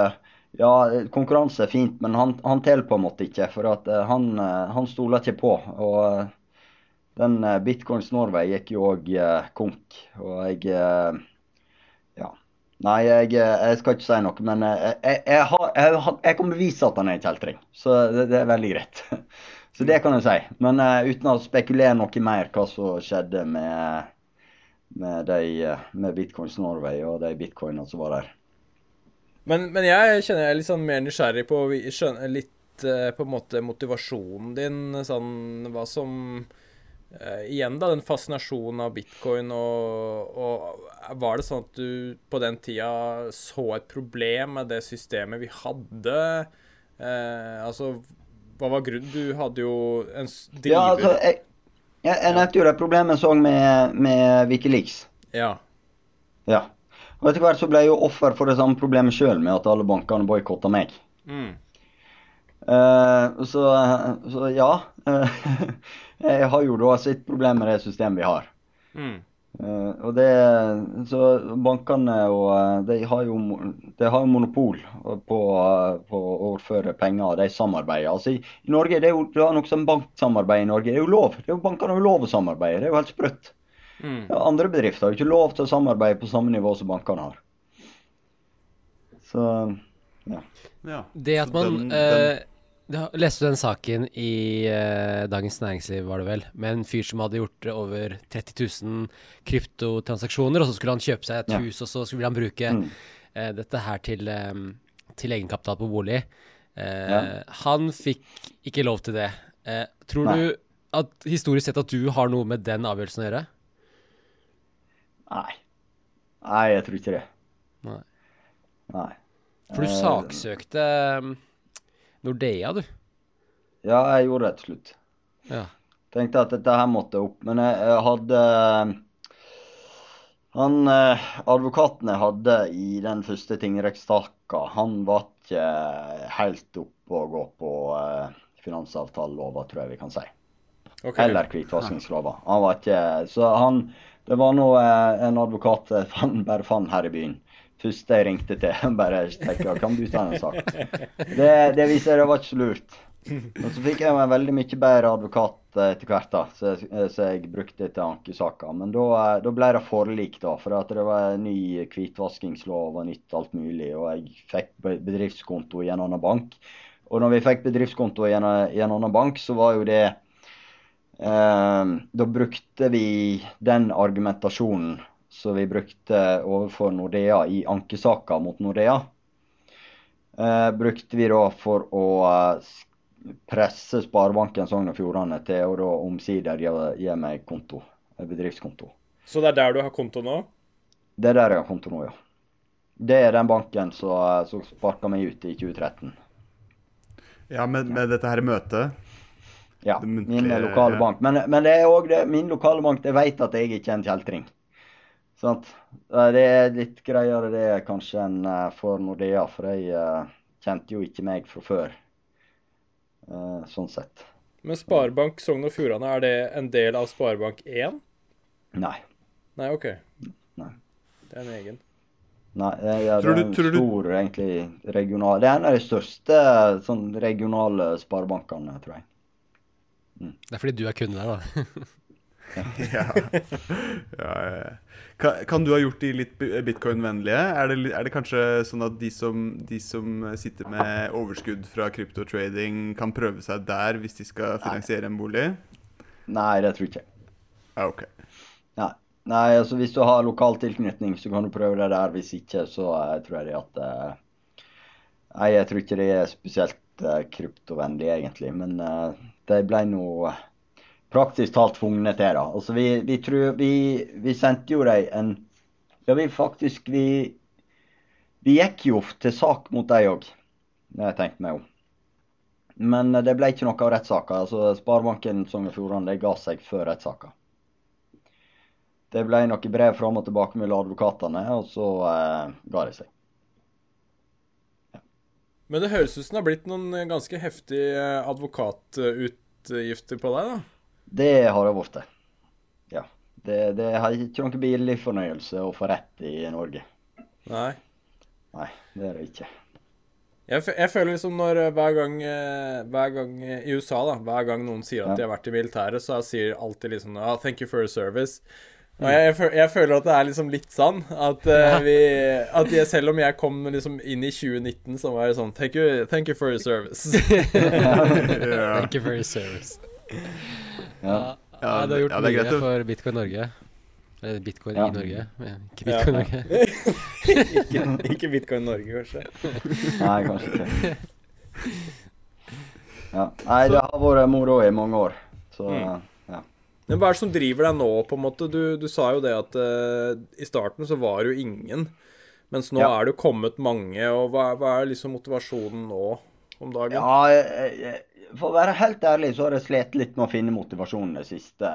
S1: Ja, konkurranse er fint, men han, han teller på en måte ikke. For at eh, han, eh, han stoler ikke på. Og eh, den Bitcoins Norway gikk jo òg konk. Og jeg Ja. Nei, jeg, jeg skal ikke si noe, men jeg, jeg, jeg, jeg kan bevise at han er en kjeltring. Så det, det er veldig greit. Så det kan jeg si. Men uten å spekulere noe mer hva som skjedde med med, de, med Bitcoins Norway og de bitcoinene som var der.
S2: Men, men jeg kjenner jeg er litt sånn mer nysgjerrig på vi skjønner litt eh, på en måte motivasjonen din, sånn hva som eh, Igjen, da, den fascinasjonen av bitcoin og, og Var det sånn at du på den tida så et problem med det systemet vi hadde? Eh, altså, hva var grunnen? Du hadde jo en driver
S1: Ja, altså, jeg, jeg, jeg nevnte jo det problemet jeg så med, med Wikileaks.
S2: Ja.
S1: Ja. Og etter hvert så ble jeg jo offer for det samme problemet sjøl, med at alle bankene boikotta meg.
S2: Mm.
S1: Uh, så, så ja. jeg har jo da sitt problem med det systemet vi har.
S2: Mm.
S1: Uh, og det, så bankene og eh, de har jo, de har jo monopol på, på å overføre penger, de samarbeider. Altså i, i Norge, det er jo det er noe som banksamarbeid i Norge, det er jo lov. Det er jo, bankene har jo lov å samarbeide, det er jo helt sprøtt.
S2: Mm.
S1: Ja, andre bedrifter har jo ikke lov til å samarbeide på samme nivå som bankene har. Så ja.
S4: Ja.
S5: Det at man
S4: den-
S5: eh, Leste du den saken i eh, Dagens Næringsliv, var det vel, med en fyr som hadde gjort over 30 000 kryptotransaksjoner, og så skulle han kjøpe seg et
S1: Ja.
S5: hus, og så skulle han bruke
S1: Mm.
S5: eh, dette her til, eh, til egenkapital på bolig. Eh,
S1: Ja.
S5: Han fikk ikke lov til det. Eh, tror
S1: Nei.
S5: du at historisk sett at du har noe med den avgjørelsen å gjøre?
S1: Nei. Nei, jeg tror ikke det.
S5: Nei.
S1: Nei.
S5: For du
S1: Eh,
S5: saksøkte um, Nordea, du.
S1: Ja, jeg gjorde det til slutt.
S5: Ja.
S1: Tenkte at dette her måtte opp, men jeg, jeg hadde Han eh, advokaten jeg hadde i den første tingrettssaka, han var ikke helt oppe å gå på eh, finansavtalelova, tror jeg vi kan si.
S2: Okay.
S1: Eller hvitvaskingslova. Han var ikke Så han Det var nå eh, en advokat fann, bare fant her i byen. Første jeg ringte til, bare tenkte kan du ta en sak? Det, det viser seg det var ikke så lurt. Og så fikk jeg jo en veldig mye bedre advokat eh, etter hvert, da, så, så jeg brukte til ankesaker. Men da, eh, da ble det forlik, da. For at det var ny hvitvaskingslov og nytt alt mulig. Og jeg fikk bedriftskonto i en annen bank. Og når vi fikk bedriftskonto i en, i en annen bank, så var jo det eh, Da brukte vi den argumentasjonen som vi brukte overfor Nordea i ankesaker mot Nordea. Eh, brukte vi da for å eh, presse Sparebanken Sogn og Fjordane til å da omsider gi, gi meg konto, bedriftskonto.
S2: Så det er der du har konto nå?
S1: Det er der jeg har konto nå, ja. Det er den banken som, som sparka meg ut i 2013.
S4: Ja, med, med dette her møtet.
S1: Ja,
S4: muntlige,
S1: min lokale bank. Men, men det er òg det, min lokale bank, de vet at jeg ikke er en kjeltring. Sant? Eh, Det er litt greiere det kanskje enn eh, for Nordea, for jeg uh, kjente jo ikke meg fra før. Uh, Sånn sett.
S2: Men Sparebank Sogn og Fjordane, er det en del av Sparebank 1?
S1: Nei.
S2: Nei, OK.
S1: Nei.
S2: Det er en egen.
S1: Nei, det er,
S4: Tror
S1: det er en
S4: tror du-
S1: stor, egentlig, regional Det er en av de største sånn regionale sparebankene, tror jeg.
S5: Det er fordi du er kunde der, da.
S4: ja. ja, ja. Kan, kan, du ha gjort de litt bitcoin-vennlige? Er, er, det kanskje sånn at de som, de som, sitter med overskudd fra kryptotrading, kan prøve seg der hvis de skal finansiere en bolig?
S1: Nei, det tror jeg ikke.
S4: Ah, ok.
S1: Nei. Nei, altså Hvis du har lokal tilknytning, så kan du prøve det der. Hvis ikke, så uh, tror jeg at uh, Nei, jeg tror ikke det er spesielt kryptovennlig, egentlig. Men det ble noe praktisk talt tvunget til. da. Altså, vi, vi, tror, vi, vi sendte jo dem en Ja, vi faktisk Vi, vi gikk jo til sak mot dem òg, det har jeg tenkte meg om. Men det ble ikke noe av rettssaka. Altså, Sparebanken Sogn og Fjordane ga seg før rettssaka. Det ble noe brev fram og tilbake mellom advokatene, og så eh, ga de seg.
S2: Men det høres ut som det har blitt noen ganske heftige advokatutgifter på deg, da?
S1: Det har det blitt. Ja. Det, det har ikke noen billig fornøyelse å få rett i Norge.
S2: Nei.
S1: Nei, det er det ikke.
S2: Jeg, jeg føler liksom når eh, hver gang, eh, hver gang, eh, I USA, da, hver gang noen sier at ja. de har vært i militæret, så sier alltid liksom oh, 'Thank you for your service'. Og jeg, jeg, føler at det er liksom litt sånn at, uh, vi, at jeg, selv om jeg kom liksom inn i 2019, så var det sånn Thank you, thank you for your service.
S5: thank you for your service. Ja. ja, du har gjort ja, mye for Bitcoin Norge. Eller Bitcoin i Norge. Ikke Bitcoin Norge.
S2: ikke, ikke, Bitcoin Norge, kanskje.
S1: Nei, kanskje ikke. Ja. Nei, det har vært moro i mange år. Så mm.
S2: Men hva er det som driver deg nå, på en måte? Du, du sa jo det at uh, i starten så var det jo ingen. Mens nå ja. er det jo kommet mange. Og hva, hva, er liksom motivasjonen nå om dagen?
S1: Ja, jeg, jeg, for å være helt ærlig så har jeg slitt litt med å finne motivasjonen de siste,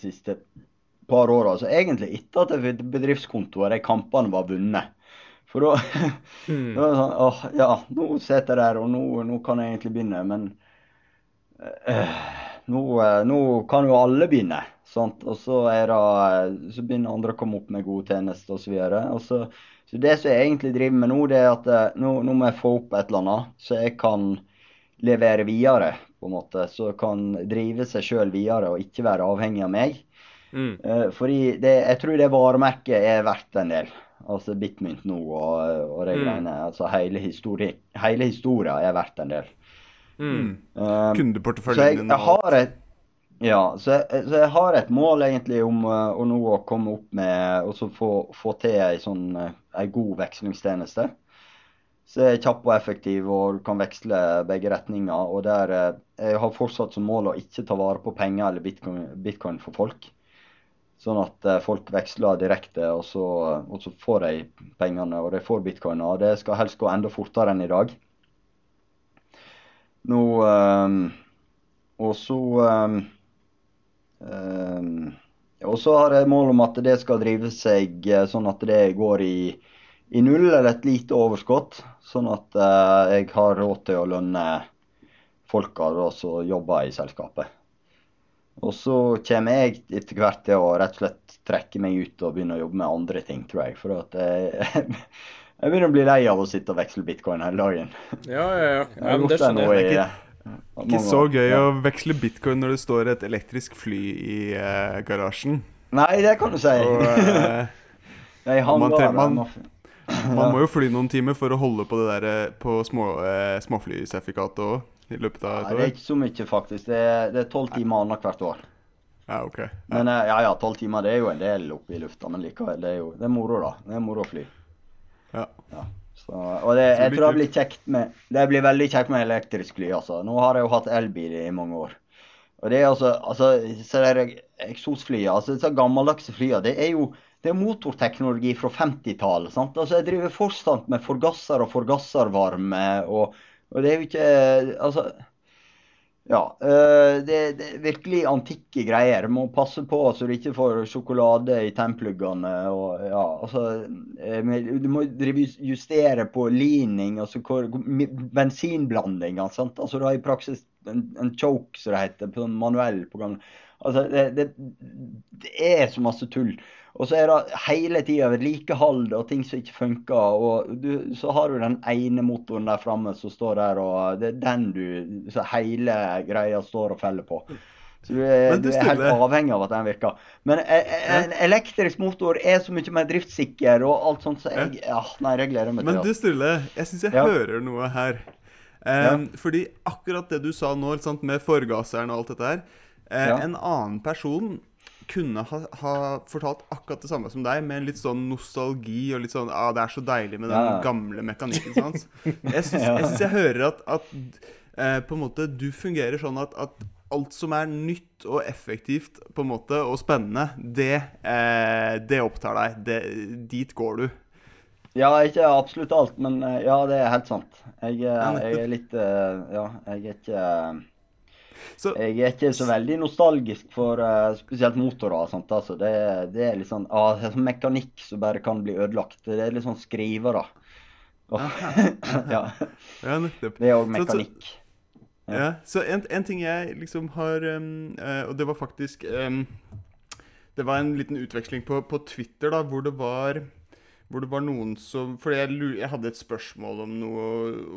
S1: siste par åra. Altså, egentlig etter at jeg fikk bedriftskonto og de kampene var vunnet. For da, mm. da sånn åh, ja, nå sitter jeg der, og nå, nå, kan jeg egentlig begynne. Men øh, nå, øh, nå, kan jo alle begynne. Sant? Og så, det, så begynner andre å komme opp med gode tjenester osv. Så, så, så det som jeg egentlig driver med nå, det er at nå, nå må jeg få opp et eller annet, så jeg kan levere videre, på en måte. Så kan drive seg sjøl videre og ikke være avhengig av meg. Mm. Fordi det, jeg tror det varemerket er verdt en del. Altså Bitmynt nå og, og de mm. greiene. Altså hele, histori hele historia er verdt en del.
S4: Mm. Uh, Kundeporteføljen
S1: din og ja, så jeg, så jeg, har et mål egentlig om uh, å nå komme opp med og så få, få til ei sånn, uh, god vekslingstjeneste. Så jeg er kjapp og effektiv og kan veksle begge retninger. Og der uh, jeg har fortsatt som mål å ikke ta vare på penger eller bitcoin, bitcoin for folk. Sånn at eh, folk veksler direkte, og så, og så får de pengene og de får bitcoiner. Og det skal helst gå enda fortere enn i dag. Nå um, Og så um, um, Og så har jeg mål om at det skal drive seg sånn at det går i, i null eller et lite overskudd. Sånn at eh, jeg har råd til å lønne folka som jobber i selskapet. Og så kommer jeg etter hvert til å rett og slett trekke meg ut og begynne å jobbe med andre ting, tror jeg. For at jeg, jeg begynner å bli lei av å sitte og veksle bitcoin hele dagen.
S2: Ja, ja, ja. ja men det skjønner
S4: jeg. Ikke, ikke så gøy å veksle bitcoin når det står et elektrisk fly i uh, garasjen.
S1: Nei, det kan du si. Og, uh,
S4: man, man, man må jo fly noen timer for å holde på det der eh, på små, uh, småflysertifikatet òg. I løpet av et
S1: år. det er ikke så mye, faktisk. Det er tolv timer annethvert år.
S4: Ja, ok. Ja.
S1: Men eh, ja, ja, tolv timer det er jo en del oppe i lufta, men likevel. Det er jo det er moro, da. Det er moro å fly.
S4: Ja.
S1: ja. Så, og det, jeg tror det blir kjekt med Det blir veldig kjekt med elektrisk fly, altså. Nå har jeg jo hatt elbil i mange år. Og det er altså, altså så der eksosflyene, altså disse gammeldagse flyene, det er jo det er motorteknologi fra 50-tallet. Altså, jeg driver fortsatt med forgasser og forgasservarme. Og, og det er jo ikke Altså ja. Eh, det, er virkelig antikke greier. Må passe på så du ikke får sjokolade i tennpluggene. Ja, altså, eh, du må justere på lining, altså bensinblandinga. Altså, du har i praksis en, en choke, som det heter, på manuell program. Altså, det, det, det er så masse tull. Og så er det hele tida vedlikehold og ting som ikke funker. Og du, så har du den ene motoren der framme som står der, og det er den du Så hele greia står og feller på. Så du er, du er helt avhengig av at den virker. Men en elektrisk motor er så mye mer driftssikker og alt sånt, så jeg ja, Nei, jeg gleder meg
S4: til det. Men du, Sturle, jeg syns jeg ja. hører noe her. Um, ja. Fordi akkurat det du sa nå, sant, med forgasseren og alt dette her uh, En annen person kunne ha, ha, fortalt akkurat det samme som deg, med litt sånn nostalgi og litt sånn ah, 'Det er så deilig med den gamle mekanikken'. Sant? Jeg syns jeg, jeg, hører at, at eh, på en måte du fungerer sånn at, at alt som er nytt og effektivt på en måte, og spennende, det, eh, det opptar deg. Det, dit går du.
S1: Ja, ikke absolutt alt, men eh, ja, det er helt sant. Jeg, eh, jeg er litt eh, Ja, jeg er ikke så, jeg er ikke så veldig nostalgisk for uh, spesielt motorer. Sant? Altså, det, det, er litt sånn uh, mekanikk som bare kan bli ødelagt. Det er litt sånn skrivere. Oh. ja. ja, nettopp. Det er òg mekanikk. Så, så,
S4: ja. Så en, en, ting jeg liksom har um, uh, Og det var faktisk um, Det var en liten utveksling på, på Twitter da, hvor det var hvor det var noen som Fordi jeg, jeg, hadde et spørsmål om noe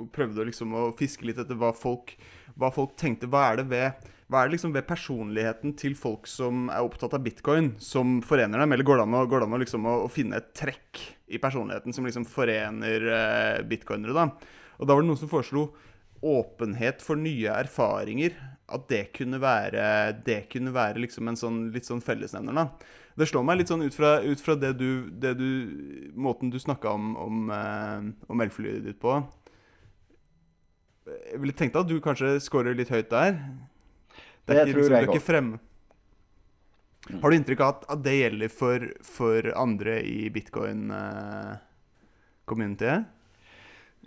S4: og prøvde liksom å fiske litt etter hva folk, hva folk tenkte. Hva er det ved hva er det liksom ved personligheten til folk som er opptatt av bitcoin, som forener dem? Eller går det an å, det an å, liksom å, å finne et trekk i personligheten som liksom forener eh, bitcoinere? da? Og da var det noen som foreslo åpenhet for nye erfaringer, at det kunne være, det kunne være liksom en sånn, litt sånn fellesnevner. da. Det slår meg litt sånn ut fra, ut fra det du, det du, måten du snakka om, om, eh, om elflyet ditt på. Jeg ville tenkt at du kanskje scorer litt høyt der.
S1: Det, det tror liksom, jeg òg. Frem...
S4: Har du inntrykk av at, det gjelder for, for andre i bitcoin-communityet?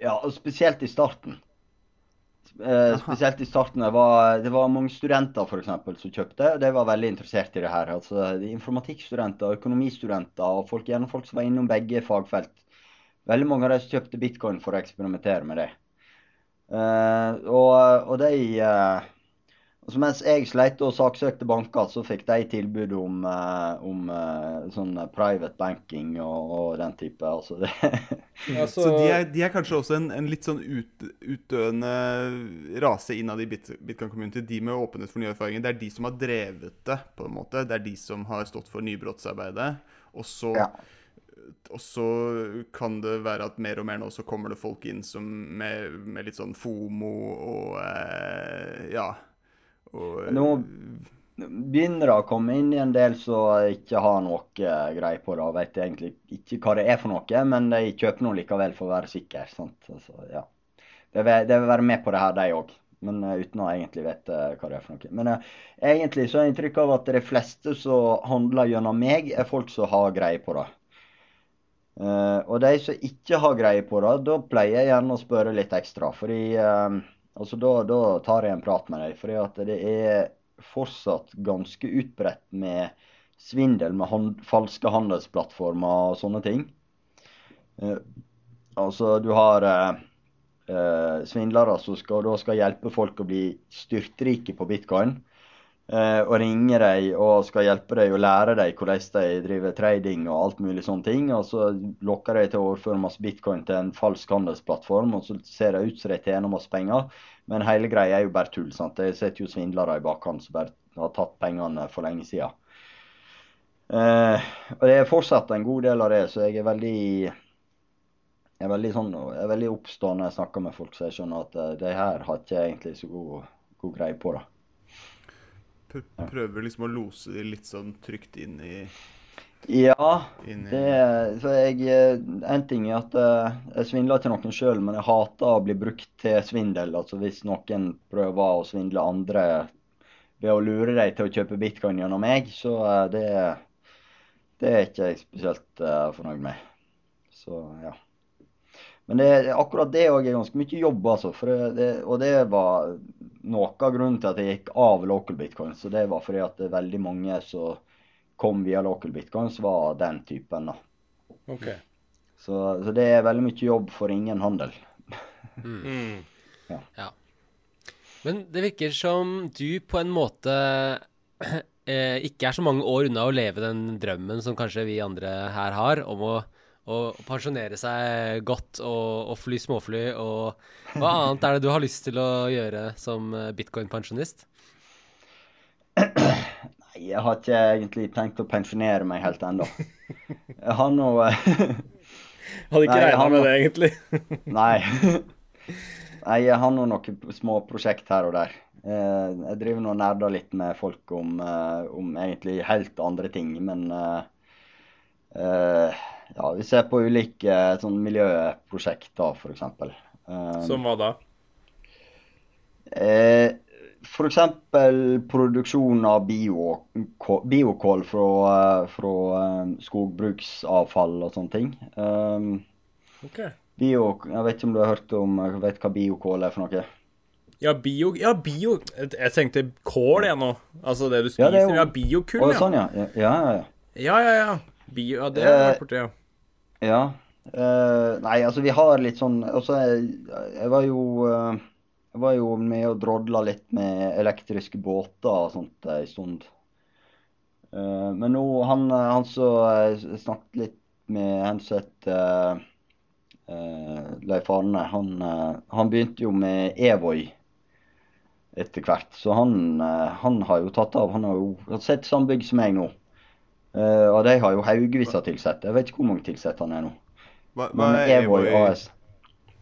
S1: Ja, ja, spesielt i starten. Eh, spesielt i starten. Det var, det var mange studenter for eksempel, som kjøpte. og De var veldig interessert i det her. altså Informatikkstudenter, økonomistudenter og folk, gjerne folk som var innom begge fagfelt. Veldig mange av de som kjøpte bitcoin for å eksperimentere med det. Eh, og, og de uh, Altså mens jeg sleit og saksøkte banker, så fikk de tilbud om, uh, om uh, sånn private banking og, og, den type. Altså det
S4: ja, så, så de, er, de, er, kanskje også en, en litt sånn ut, utdøende rase innad i Bit Bitcoin Community, de med åpenhet for nye erfaringer. Det er de som har drevet det, på en måte. Det er de som har stått for nybrottsarbeidet. Og så ja. Og så kan det være at mer og mer nå så kommer det folk inn som med, med litt sånn FOMO og eh, ja
S1: og, Nå begynner det å komme inn i en del som ikke har noe uh, greie på det. og Vet egentlig ikke hva det er for noe, men de kjøper noe likevel for å være sikker. Altså, ja. Det vil, det vil, være med på det her, de òg. Men uh, uten å egentlig vite uh, hva det er for noe. Men egentlig så har jeg inntrykk av at de fleste som handler gjennom meg, er folk som har greie på det. Og de som ikke har greie på det, da pleier jeg gjerne å spørre litt ekstra. fordi Altså da, da, tar jeg en prat med deg. For det er fortsatt ganske utbredt med svindel med hand, falske handelsplattformer og sånne ting. Uh, altså du har svindlere som skal, da skal hjelpe folk å bli styrtrike på bitcoin og ringer deg og skal hjelpe deg og lære deg hvordan de driver trading og alt mulig sånne ting. Og så lokker de til å overføre masse bitcoin til en falsk handelsplattform, og så ser det ut som de tjener masse penger. Men hele greia er jo bare tull. sant? Det sitter jo svindlere i bakhånd som bare har tatt pengene for lenge siden. Eh, og det er fortsatt en god del av det, så jeg er veldig jeg er veldig, sånn, jeg er veldig oppstående når jeg snakker med folk, så jeg skjønner at uh, de her har ikke egentlig så god, god greie på det
S4: prøver liksom å lose de litt sånn trygt inn i
S1: Ja. Det, for jeg, eh, en ting er at uh, jeg svindler til noen sjøl, men jeg hater å bli brukt til svindel. Altså Hvis noen prøver å svindle andre ved å lure dem til å kjøpe bitcoin gjennom meg, så uh, det, det er ikke jeg spesielt fornøyd med. Så ja. Men det, akkurat det òg er ganske mye jobb, altså. Det, og det var noe av grunnen til at jeg gikk av local bitcoin. Så det var fordi at det veldig mange som kom via local bitcoins, var den typen. da.
S2: Okay.
S1: Så, så, det er veldig mye jobb for ingen handel.
S5: Mm. mm. ja. ja. Men det virker som du på en måte eh, ikke er så mange år unna å leve den drømmen som kanskje vi andre her har, om å og pensjonere seg godt og, og, fly småfly. Og hva annet er det du har lyst til å gjøre som eh, bitcoin-pensjonist?
S1: Nei, Jeg har ikke egentlig tenkt å pensjonere meg helt ennå. Jeg har nå
S2: Hadde ikke regna med det, egentlig.
S1: Nei. Nei, jeg har nå noen små prosjekt her og der. Eh, jeg driver nå og nerder litt med folk om, eh, om, egentlig helt andre ting, men uh, ja, vi ser på ulike sånn miljøprosjekter, f.eks.
S2: Um, Som hva da?
S1: Eh, F.eks. produksjon av biokål fra, fra um, skogbruksavfall og sånne ting. Um,
S2: okay.
S1: bio, jeg vet ikke om du har hørt om vet hva biokål er for noe?
S2: Ja, bio, ja, bio Jeg tenkte kål, jeg nå. Altså det du spiser. Ja, det jo... ja biokull,
S1: ja. Sånn, ja. Ja, ja, ja.
S2: Ja, ja, ja. Bio, ja det har jeg vært borti, ja.
S1: Ja. Uh, nei, altså vi har litt sånn Altså, jeg, jeg var jo uh, jeg var jo med og drodla litt med elektriske båter og sånt en stund. Uh, men nå, han, han som snakket litt med hensett uh, Leif Arne, han, han, begynte jo med Evoy etter hvert. Så han, han, har jo tatt av. Han har jo sett samme bygg som meg nå. Og de har jo haugevis av ansatte. Jeg vet ikke hvor mange ansatte han er nå.
S4: Hva, hva er Evoy AS.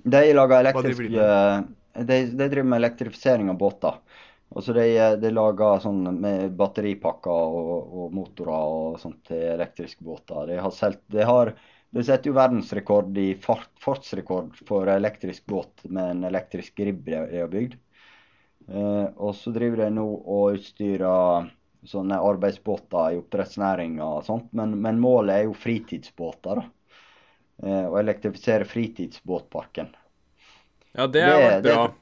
S1: De lager elektrisk de, de driver med elektrifisering av båter. Altså de, de lager sånn med batteripakker og, og, motorer og sånt til elektriske båter. De har, selt, de har de setter jo verdensrekord i fart, fartsrekord for elektrisk båt med en elektrisk ribb de har bygd. Eh, og så driver de nå og utstyrer sånne arbeidsbåter i oppdrettsnæringa og sånt, men, men, målet er jo fritidsbåter. da. Eh, å elektrifisere fritidsbåtparken.
S2: Ja, det har vært bra.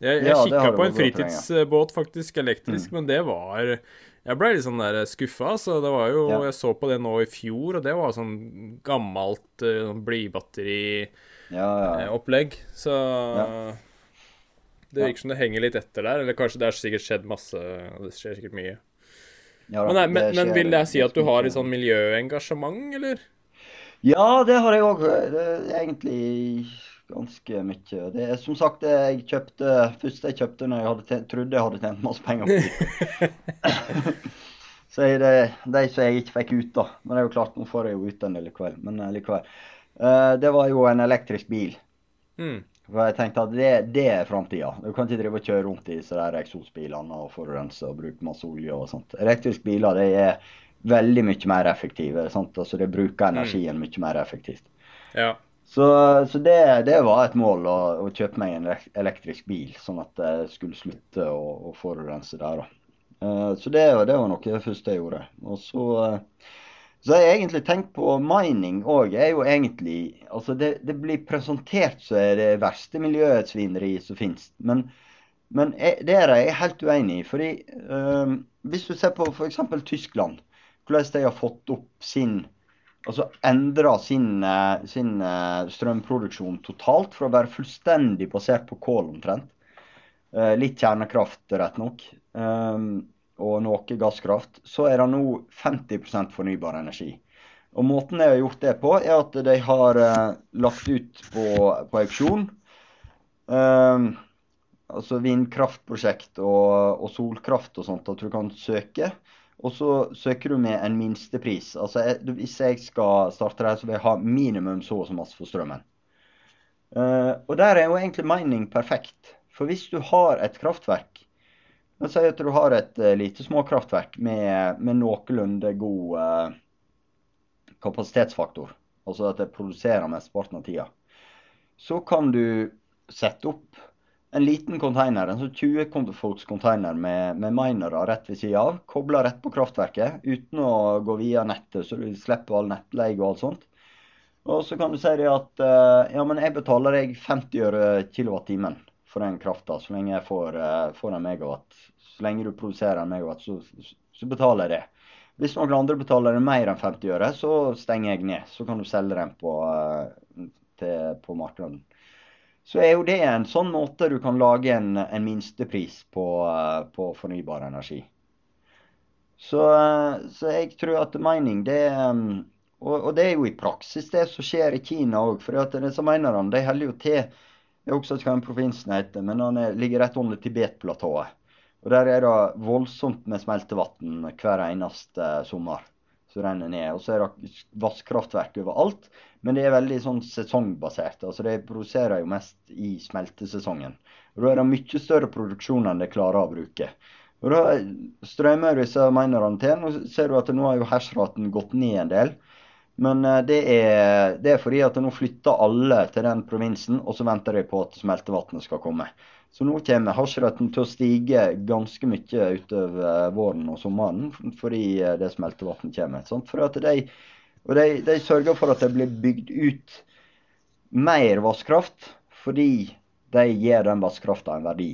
S2: Jeg, jeg ja, kikka på en fritidsbåt, faktisk, elektrisk, mm. men det var Jeg ble litt sånn der skuffa. Så det var jo ja. Jeg så på det nå i fjor, og det var sånn gammelt uh, blybbatteriopplegg. Ja, så det virker som det henger litt etter der. Eller kanskje det har sikkert skjedd masse Det skjer sikkert mye. Da, men, nei, men, men, vil jeg si at du har et sånn miljøengasjement, eller?
S1: Ja, det har jeg òg. Egentlig ganske mye. Det er som sagt det jeg kjøpte første jeg kjøpte når jeg tjent, trodde jeg hadde tjent masse penger på Så er det de som jeg ikke fikk ut, da. Men det er jo klart, nå får jeg jo ut den del likevel. Men likevel. Uh, det var jo en elektrisk bil.
S2: Mm.
S1: For jeg tenkte at det, det er framtida. Du kan ikke drive og kjøre rundt i der eksosbilene og forurense og bruke masse olje og sånt. Elektriske biler det er veldig mye mer effektive. Sant? Altså Det bruker mm. energien mye mer effektivt.
S2: Ja.
S1: Så, så det, det, var et mål å, å, kjøpe meg en elektrisk bil, sånn at jeg skulle slutte å, å forurense der. da. Uh, så det, det, var noe det første jeg gjorde. Og så, uh, så har jeg egentlig tenkt på mining òg. er jo egentlig Altså, det, det blir presentert som det verste miljøsvineriet som finnes. Men, men det er jeg helt uenig i. fordi øh, hvis du ser på f.eks. Tyskland, hvordan de har fått opp sin altså endra sin, eh, sin, eh, strømproduksjon totalt fra å være fullstendig basert på kål omtrent. Eh, litt kjernekraft, rett nok, og noe gasskraft. Så er det nå 50% fornybar energi. Og Måten de har gjort det på, er at de har lagt ut på, på auksjon altså vindkraftprosjekt og, og, solkraft og sånt, at du kan søke. Og så søker du med en minstepris. Altså hvis jeg skal starte der, så vil jeg ha minimum så og så masse for strømmen. Eh, og der er jo egentlig mining perfekt. For hvis du har et kraftverk Oss si at du har et uh, lite småkraftverk med, med noenlunde god uh, kapasitetsfaktor, altså at det produserer mesteparten av tida, så kan du sette opp en liten container, en sånn 20 fots container med, med minere rett ved sida av. Kobla rett på kraftverket uten å gå via nettet, så du slipper all nettleie og alt sånt. Og så kan du si det at uh, ja, men jeg betaler deg 50 øre kilowattimen for den krafta, så lenge jeg får, uh, får, en megawatt. Så lenge du produserer en megawatt, så, så betaler jeg det. Hvis noen andre betaler det mer enn 50 øre, så stenger jeg ned. Så kan du selge den på, uh, til, på markedet så er jo det en sånn måte du kan lage en, en minstepris på, eh, på, fornybar energi. Så, eh, så, jeg tror at mining, det og, og, det er jo i praksis det som skjer i Kina òg. For disse minerne de holder jo til Jeg husker ikke hva den provinsen heter, men den er, ligger rett under Tibet-platået. Og der er det voldsomt med smeltevann hver eneste sommer som renner ned. Og så er det vannkraftverk overalt, men det er veldig sånn sesongbasert. Altså det produserer jo mest i smeltesesongen. Og da er det mye større produksjon enn det klarer å bruke. Og da strømmer disse minerne til. og ser du at nå har jo hersraten gått ned en del. Men eh, det er, det er fordi at nå flytter alle til den provinsen, og så venter de på at smeltevannet skal komme. Så nå kommer hasjretten til å stige ganske mye utover eh, våren og sommeren fordi eh, det smeltevannet kommer. Sant? For at de, og de, de, sørger for at det blir bygd ut mer vannkraft fordi de gir den vannkrafta en verdi.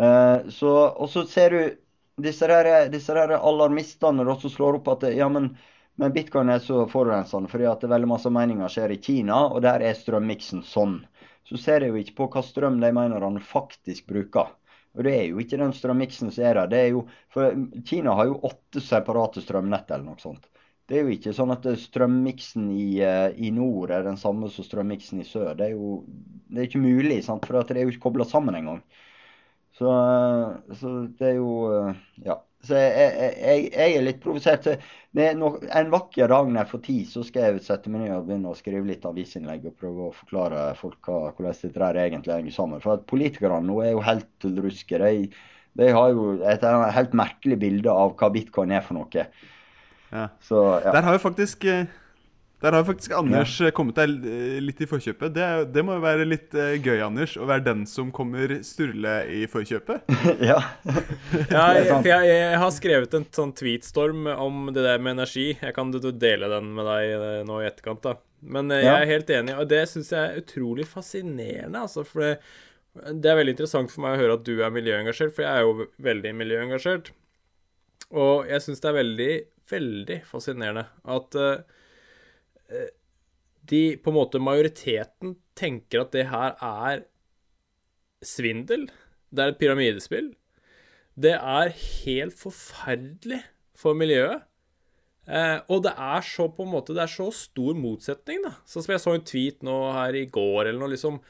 S1: Og så ser du disse, der, disse alarmistene som slår opp at ja, men, men bitcoin er så forurensende fordi at veldig masse meninger skjer i Kina, og der er strømmiksen sånn så ser jeg jo ikke på hva strøm de mener han faktisk bruker. Og det er jo ikke den strømmiksen som er der. Det er jo, for Kina har jo åtte separate strømnett eller noe sånt. Det er jo ikke sånn at strømmiksen i, eh, i, nord er den samme som strømmiksen i sør. Det er jo det er ikke mulig, sant? for det er jo ikke kobla sammen engang. Så, eh, så det er jo eh, Ja. Så jeg, jeg, jeg er litt provosert. en vakker dag når jeg får tid, så skal jeg sette meg ned og begynne å skrive litt avisinnlegg og prøve å forklare folk hva, hvordan dette der egentlig henger sammen. For at politikerne nå er jo helt tullruske. De, de har jo et helt merkelig bilde av hva bitcoin er for noe.
S4: Ja. Så, ja. Der har jo faktisk eh, der har faktisk Anders ja. kommet deg eh, litt i forkjøpet. Det, det, må jo være litt uh, gøy, Anders, å være den som kommer Sturle i forkjøpet.
S1: ja.
S2: ja jeg, for jeg, jeg, har skrevet en sånn tweetstorm om det der med energi. Jeg kan dele den med deg eh, nå i etterkant, da. Men jeg er helt enig, og det syns jeg er utrolig fascinerende, altså. For det, det, er veldig interessant for meg å høre at du er miljøengasjert, for jeg er jo veldig miljøengasjert. Og jeg syns det er veldig, veldig fascinerende at uh, de på en måte majoriteten tenker at det her er svindel. Det er et pyramidespill. Det er helt forferdelig for miljøet. Eh, og det er så på en måte Det er så stor motsetning, da. Sånn som jeg så en tweet nå her i går eller noe, liksom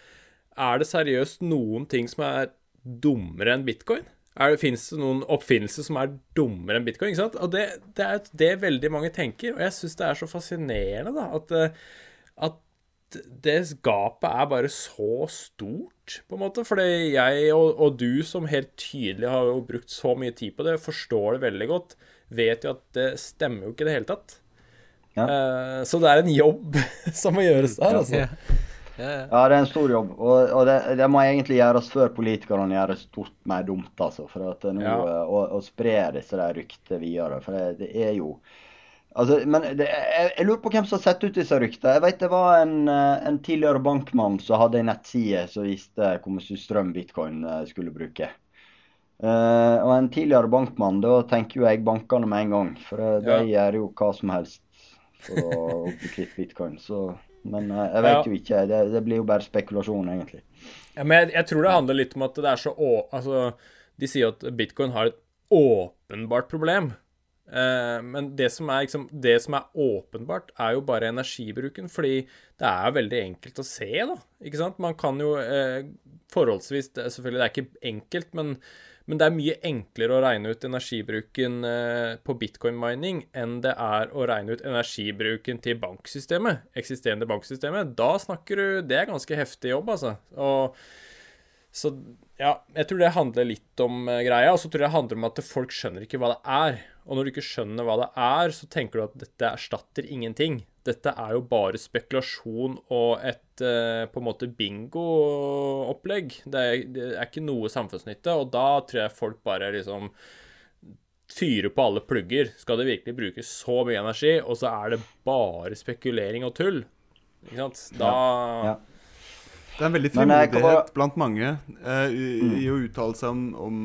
S2: Er det seriøst noen ting som er dummere enn bitcoin? Det, Fins det noen oppfinnelser som er dummere enn bitcoin? ikke sant? Og Det, det er det veldig mange tenker, og jeg syns det er så fascinerende da, at, eh, at det gapet er bare så stort, på en måte. Fordi jeg og, og, du, som helt tydelig har jo brukt så mye tid på det, forstår det veldig godt, vet jo at det stemmer jo ikke i det hele tatt. Ja. Uh, så det er en jobb som må gjøres der, altså. Ja.
S1: Ja, det er en stor jobb. Og, og det, det, må egentlig gjøres før politikerne gjør det stort mer dumt, altså. For at nå, ja. å, å spre disse der ryktene videre. For det, det, er jo Altså, men det, jeg, jeg, lurer på hvem som har sett ut disse ryktene. Jeg vet det var en, eh, en tidligere bankmann som hadde en nettside som viste hvor mye strøm bitcoin eh, skulle bruke. Uh, og en tidligere bankmann, da tenker jo jeg bankene med en gang. For de ja. gjør jo hva som helst for å bli kvitt bitcoin. Så men uh, jeg vet jo ikke. Det, det, blir jo bare spekulasjon, egentlig.
S2: Ja, men jeg, jeg, tror det handler litt om at det er så å, Altså, de sier at bitcoin har et åpenbart problem. Uh, men det som, er, liksom, det som er åpenbart, er jo bare energibruken. Fordi det er veldig enkelt å se, da. Ikke sant? Man kan jo uh, forholdsvis Selvfølgelig, det er ikke enkelt, men men det er mye enklere å regne ut energibruken eh, på bitcoin-mining enn det er å regne ut energibruken til banksystemet, eksisterende banksystemet. Da snakker du Det er ganske heftig jobb, altså. Og, så ja, jeg tror det handler litt om uh, greia. Og så tror jeg det handler om at folk skjønner ikke hva det er. Og når du ikke skjønner hva det er, så tenker du at dette erstatter ingenting dette er jo bare spekulasjon og et uh, på en måte bingo-opplegg. Det, det, er ikke noe samfunnsnytte, og da tror jeg folk bare liksom fyrer på alle plugger. Skal det virkelig brukes så mye energi, og så er det bare spekulering og tull? Ikke sant? Da ja, ja.
S4: Det er en veldig frimodighet bare... blant mange uh, i, mm. i, å uttale seg om, om,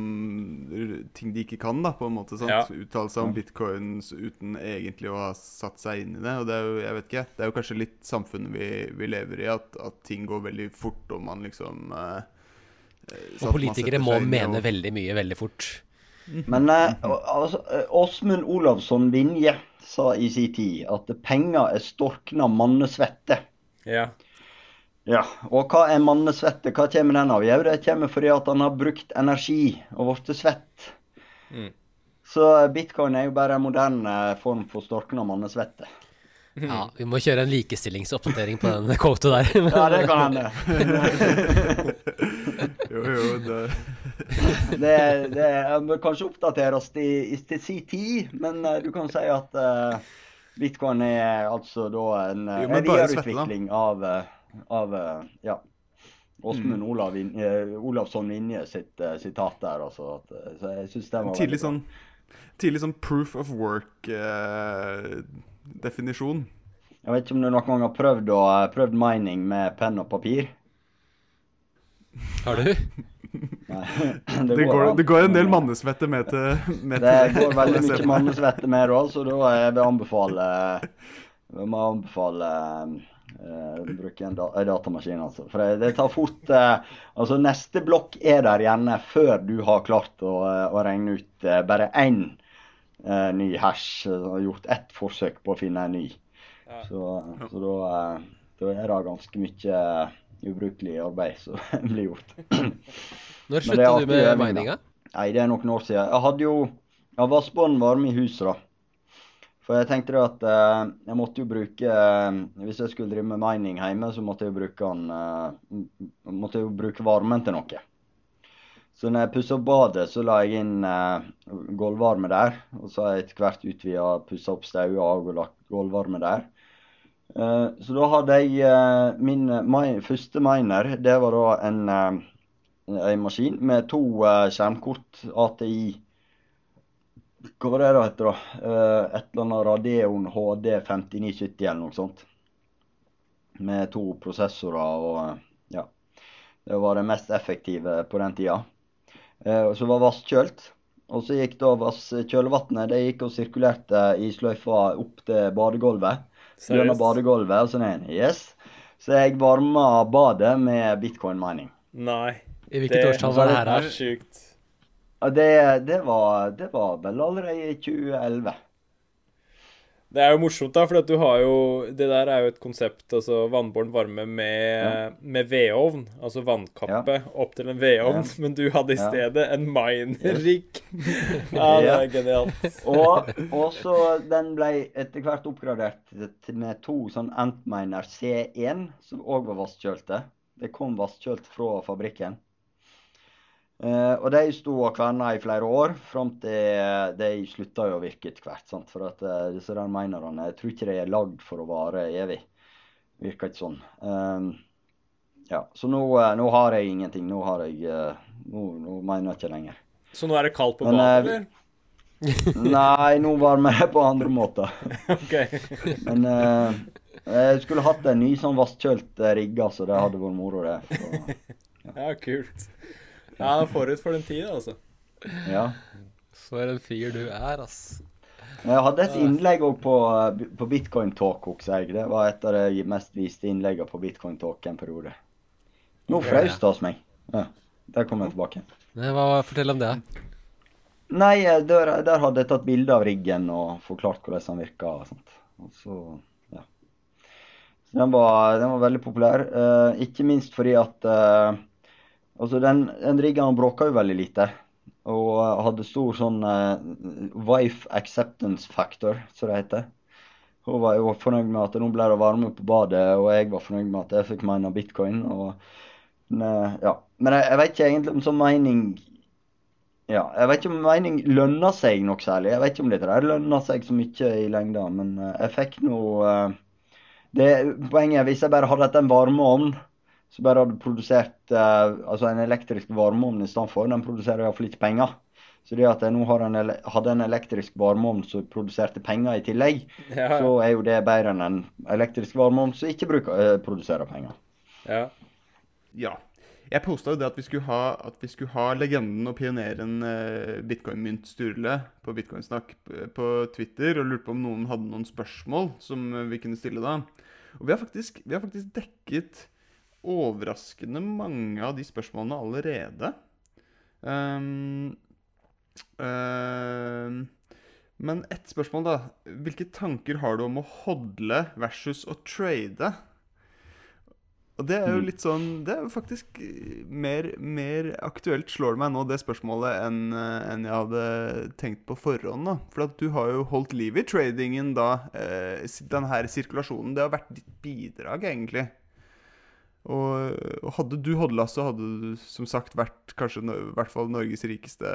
S4: ting de ikke kan, da, på en måte. sant? Ja. Uttale seg om mm. bitcoins uten egentlig å ha satt seg inn i det. Og det er jo, jeg vet ikke, det er jo kanskje litt samfunnet vi, vi lever i, at, at, ting går veldig fort, og man liksom uh,
S5: Og politikere må mene og... veldig mye veldig fort.
S1: Men altså, Åsmund eh, Olavsson Vinje sa i sin tid at penger er storkna mannesvette.
S2: Ja.
S1: Ja, og hva er mannesvette? Hva kommer den av? Jo, det kommer fordi at han har brukt energi og blitt svett. Mm. Så bitcoin er jo bare en moderne form for storkna mannesvette.
S5: Ja, vi må kjøre en likestillingsoppdatering på den kvotet der.
S1: ja, det kan hende.
S4: jo, jo, det
S1: det, det bør kanskje oppdateres i, i, til si tid, men uh, du kan si at uh, bitcoin er altså da en, jo, av, av ja, Åsmund mm. Olav, Olavsson Vinje sitt uh, sitat der. Altså, at, så jeg synes det var
S4: tidlig sånn, tidlig sånn proof of work uh.
S1: Jeg vet ikke om du noen gang har prøvd, å, prøvd mining med penn og papir?
S5: Har du?
S1: Nei,
S4: det, det, går, det, går, en del mannesvette med til med
S1: Det går veldig mye mannesvette med da, så da jeg vil anbefale Jeg anbefale uh, bruke en, da, datamaskin, altså. For det, det tar fort uh, Altså, neste blokk er der gjerne før du har klart å, å regne ut uh, bare én eh, ny hash. Og gjort ett forsøk på å finne en ny. Ja. Så, så da, eh, da, er det ganske mye eh, ubrukelig arbeid som blir gjort.
S5: Når slutta du med mininga?
S1: Nei, det er noen år siden. Jeg hadde jo Jeg vassbånd varme i huset, da. For jeg tenkte at eh, jeg måtte jo bruke eh, Hvis jeg skulle drive med mining hjemme, så måtte jeg bruke, den, eh, måtte jeg jo bruke varmen til noe. Så når jeg pussa opp badet, så la jeg inn eh, gulvvarme der. Og så har jeg etter hvert utvida, pussa opp stauer og lagt gulvvarme der. Eh, så da hadde jeg eh, min my, første miner. Det var da en, eh, en maskin med to skjermkort ATI. Hva var det da heter da? Eh, et eller annet Radeon HD 5970 eller noe sånt. Med to prosessorer og ja. Det var det mest effektive på den tida. Så som var vasskjølt. Og så gikk da kjølevannet det gikk og sirkulerte i sløyfa opp til badegulvet. Gjennom badegulvet og sånn en. Yes. Så jeg varma badet med bitcoin mining.
S2: Nei.
S5: I hvilket årstall var det her?
S2: Det er sjukt.
S1: Ja, det, det, var, det var vel allerede i 2011.
S2: Det er jo morsomt, da, for du har jo Det der er jo et konsept, altså vannbåren varme med, ja. med vedovn. Altså vannkappe ja. opp til en vedovn. Ja. Men du hadde i stedet en miner-rigg. ja, det er genialt.
S1: og, og så den ble etter hvert oppgradert med to sånn Antminer C1, som òg var vasskjølte. Det kom vasskjølt fra fabrikken. Uh, og de sto og kverna i flere år, fram til uh, de slutta å virke etter hvert. Sant? For at uh, disse der minerne, jeg tror ikke de er lagd for å vare evig. Virker ikke sånn. Um, ja, Så nå, nå, har jeg ingenting. Nå har jeg nå, nå mener jeg ikke lenger.
S2: Så nå er det kaldt på badet, eller?
S1: nei, nå varmer jeg på andre måter.
S2: ok.
S1: Men jeg skulle hatt en ny sånn vasskjølt rigge, så det hadde vært moro, det. Så,
S2: ja. ja, kult. Ja, forut for den tida, altså.
S1: Ja.
S5: For en fyr du er, ass.
S1: Jeg hadde et innlegg òg på, på Bitcoin Talk, husker jeg. Det var et av de mest viste innleggene på Bitcoin Talk en periode. Nå frøs det hos meg. Ja, Der kom jeg tilbake.
S5: Hva, fortell om det.
S1: Nei, eh, der, der, hadde jeg tatt bilde av riggen og forklart hvordan den virka. Og sånt. Og så, ja. Så den var, den var veldig populær. Uh, ikke minst fordi at uh, Altså, den, den riggen bråka jo veldig lite. Og hadde stor sånn uh, wife acceptance factor, som det heter. Hun var jo fornøyd med at nå ble det varme på badet, og jeg var fornøyd med at jeg fikk mine bitcoin. og uh, ja. Men jeg, jeg, vet ikke egentlig om sånn mening ja, Jeg vet ikke om mening lønner seg noe særlig. Jeg vet ikke om det der lønner seg så mye i lengda, men jeg fikk nå uh, Poenget er hvis jeg bare hadde hatt en varmeovn så bare hadde produsert eh, altså en elektrisk varmeovn i stedet for. Den produserer iallfall ikke penger. Så det at jeg nå en hadde en elektrisk varmeovn som produserte penger i tillegg, ja. så er jo det bedre enn en elektrisk varmeovn som ikke bruker, eh, produserer penger.
S2: Ja.
S4: ja. Jeg posta jo det at vi skulle ha, vi skulle ha legenden og pioneren eh, bitcoin-mynt Sturle på Bitcoinsnakk på Twitter, og lurte på om noen hadde noen spørsmål som vi kunne stille da. Og vi har faktisk, vi har faktisk dekket overraskende mange av de spørsmålene allerede. Um, um, men ett spørsmål, da. Hvilke tanker har du om å hodle versus å trade? Og det er jo mm. litt sånn Det er jo faktisk mer, mer aktuelt, slår det meg nå, det spørsmålet, enn en jeg hadde tenkt på forhånd. da For at du har jo holdt liv i tradingen da. Eh, den her sirkulasjonen. Det har vært ditt bidrag, egentlig. Og, og hadde du hodla, så hadde du som sagt vært kanskje i hvert fall Norges rikeste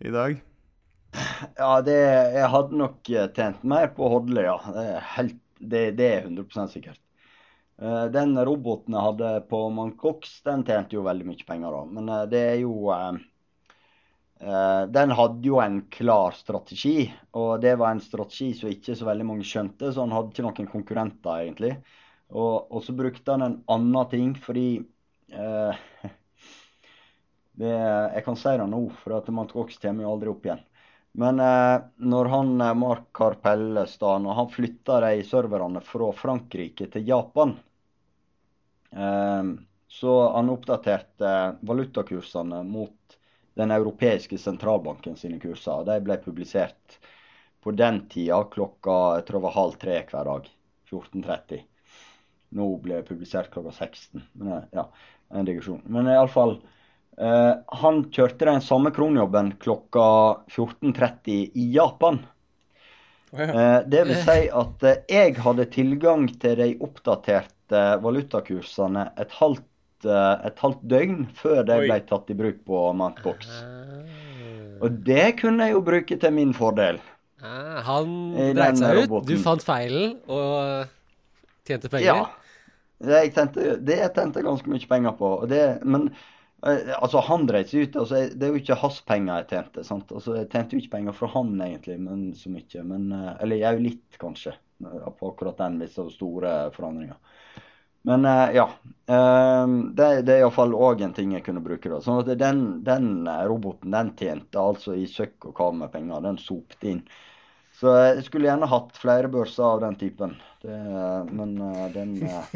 S4: i dag.
S1: Ja, det, jeg hadde nok tjent mer på å hodle, ja. Det er, helt, det, det er 100 sikkert. Eh, den roboten jeg hadde på Mancox, den tjente jo veldig mye penger, da. Men eh, det er jo eh, Den hadde jo en klar strategi, og det var en strategi som ikke så veldig mange skjønte, så han hadde ikke noen konkurrenter, egentlig. Og, og så brukte han en annen ting, fordi eh, det, Jeg kan si det nå, for at Mancox kommer jo aldri opp igjen. Men eh, når han Mark Carpelles da, han flytta de serverne fra Frankrike til Japan, eh, så han oppdaterte valutakursene mot den europeiske sentralbanken sine kurser. De ble publisert på den tida klokka jeg tror det var halv tre hver dag. 14.30. Nå ble publisert klokka 16. Men eh, ja, en digresjon. Men iallfall eh, Han kjørte den samme kronjobben klokka 14.30 i Japan. Eh, det vil si at eh, jeg hadde tilgang til de oppdaterte valutakursene et halvt, eh, et halvt døgn før de ble tatt i bruk på Mountbox. Ah. Og det kunne jeg jo bruke til min fordel.
S5: Ah, han dreit seg ut, du fant feilen og tjente penger?
S1: Ja. Jeg tjente, det jeg tjente ganske mye penger på. Det, men Eh, altså, Han dreit seg ut. altså, Det er jo ikke hans penger jeg tjente. sant? Altså, Jeg tjente jo ikke penger fra han egentlig, men så mye. Men, eh, eller jeg jo litt, kanskje, eh, på akkurat den hvis det var store forandringer. Men ja. Det, det er iallfall òg en ting jeg kunne bruke. da. Sånn at den, den roboten den tjente altså i søkk og kav med penger. Den sopte inn. Så jeg skulle gjerne hatt flere børser av den typen. Det, men eh, den, eh,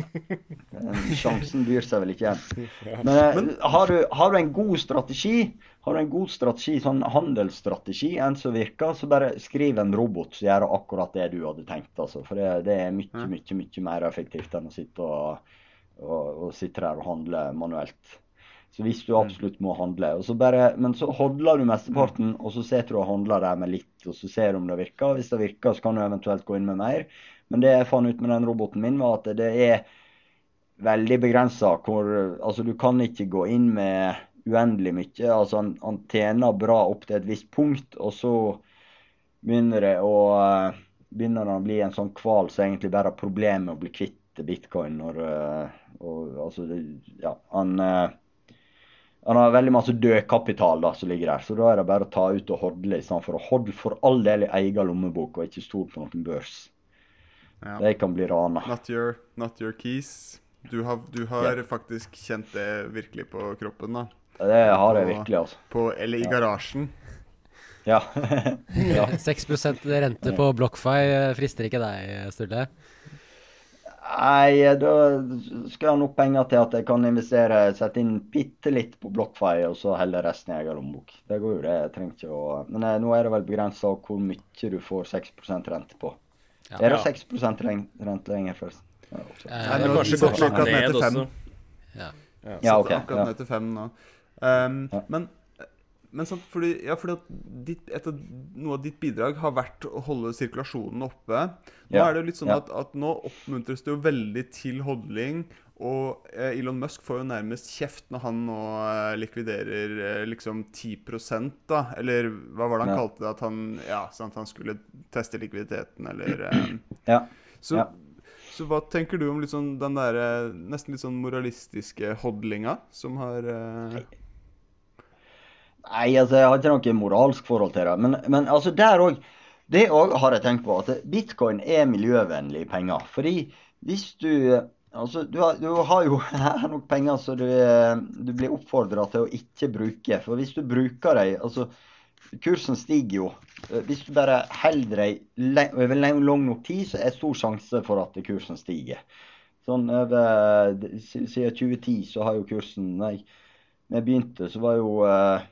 S1: den, sjansen byr seg vel ikke igjen. Men eh, har du, har du, en god strategi, har du en god strategi, sånn handelsstrategi, en som virker, så bare skriv en robot som gjør akkurat det du hadde tenkt. Altså. For det, det, er mye, mye, mye mer effektivt enn å sitte og, og, og sitte der og handle manuelt. Så hvis du mm. absolutt må handle så bare, Men så hodler du mesteparten, og så ser du og handler der med litt, og så ser du om det virker. Hvis det virker, så kan du eventuelt gå inn med mer. Men det jeg fant ut med den roboten min, var at det er veldig begrensa. Altså, du kan ikke gå inn med uendelig mye. Altså, han, han, tjener bra opp til et visst punkt, og så begynner det å begynner han å bli en sånn kval som så egentlig bare har problemer med å bli kvitt bitcoin når og, altså, ja, han han har veldig masse dødkapital da, som ligger der, så da er det bare å ta ut og hodle istedenfor å hodle for all del i egen lommebok og ikke stol på noen børs. Ja. De kan bli rana.
S4: Not your, not your keys. Du har, du har ja. faktisk kjent det virkelig på kroppen, da.
S1: Det har jeg virkelig, altså.
S4: På, eller i ja. garasjen.
S1: Ja.
S5: ja. 6 rente på BlockFi eh, frister ikke deg, Sturle?
S1: Nei, da skal jeg ha nok penger til at jeg kan investere, sette inn bitte litt på BlockFi, og så heller resten i egen lommebok. Det går jo, det. Jeg trenger ikke å Men eh, nå er det vel begrensa hvor mye du får 6% rente på. Ja, er det 6 rente lenger, forresten?
S2: Ja, eh, det er kanskje gått akkurat ned også.
S1: Ja, ja ok.
S4: Akkurat ned til 5 nå. Um, men men sant, fordi, ja, fordi ditt, av, noe av ditt bidrag har vært å holde sirkulasjonen oppe. Nå ja. er det jo litt sånn at, at, nå oppmuntres det jo veldig til hodling. Og eh, Elon Musk får jo nærmest kjeft når han nå eh, likviderer eh, liksom 10% da. Eller hva var det han ja. kalte det? At han, ja, sant, han skulle teste likviditeten, eller eh,
S1: ja.
S4: Så, så, hva tenker du om liksom den der, nesten litt sånn moralistiske hodlinga som har eh,
S1: Nei, altså, jeg har ikke noe moralsk forhold til det. Men, men altså, der òg Det òg har jeg tenkt på. At bitcoin er miljøvennlige penger. Fordi hvis du Altså, du har, du har jo her nok penger så du, du blir oppfordra til å ikke bruke. For hvis du bruker dem altså, Kursen stiger jo. Hvis du bare holder dem over lang nok tid, så er det stor sjanse for at kursen stiger. Sånn over Siden 2010 så har jo kursen Nei, da jeg begynte, så var jo Eh,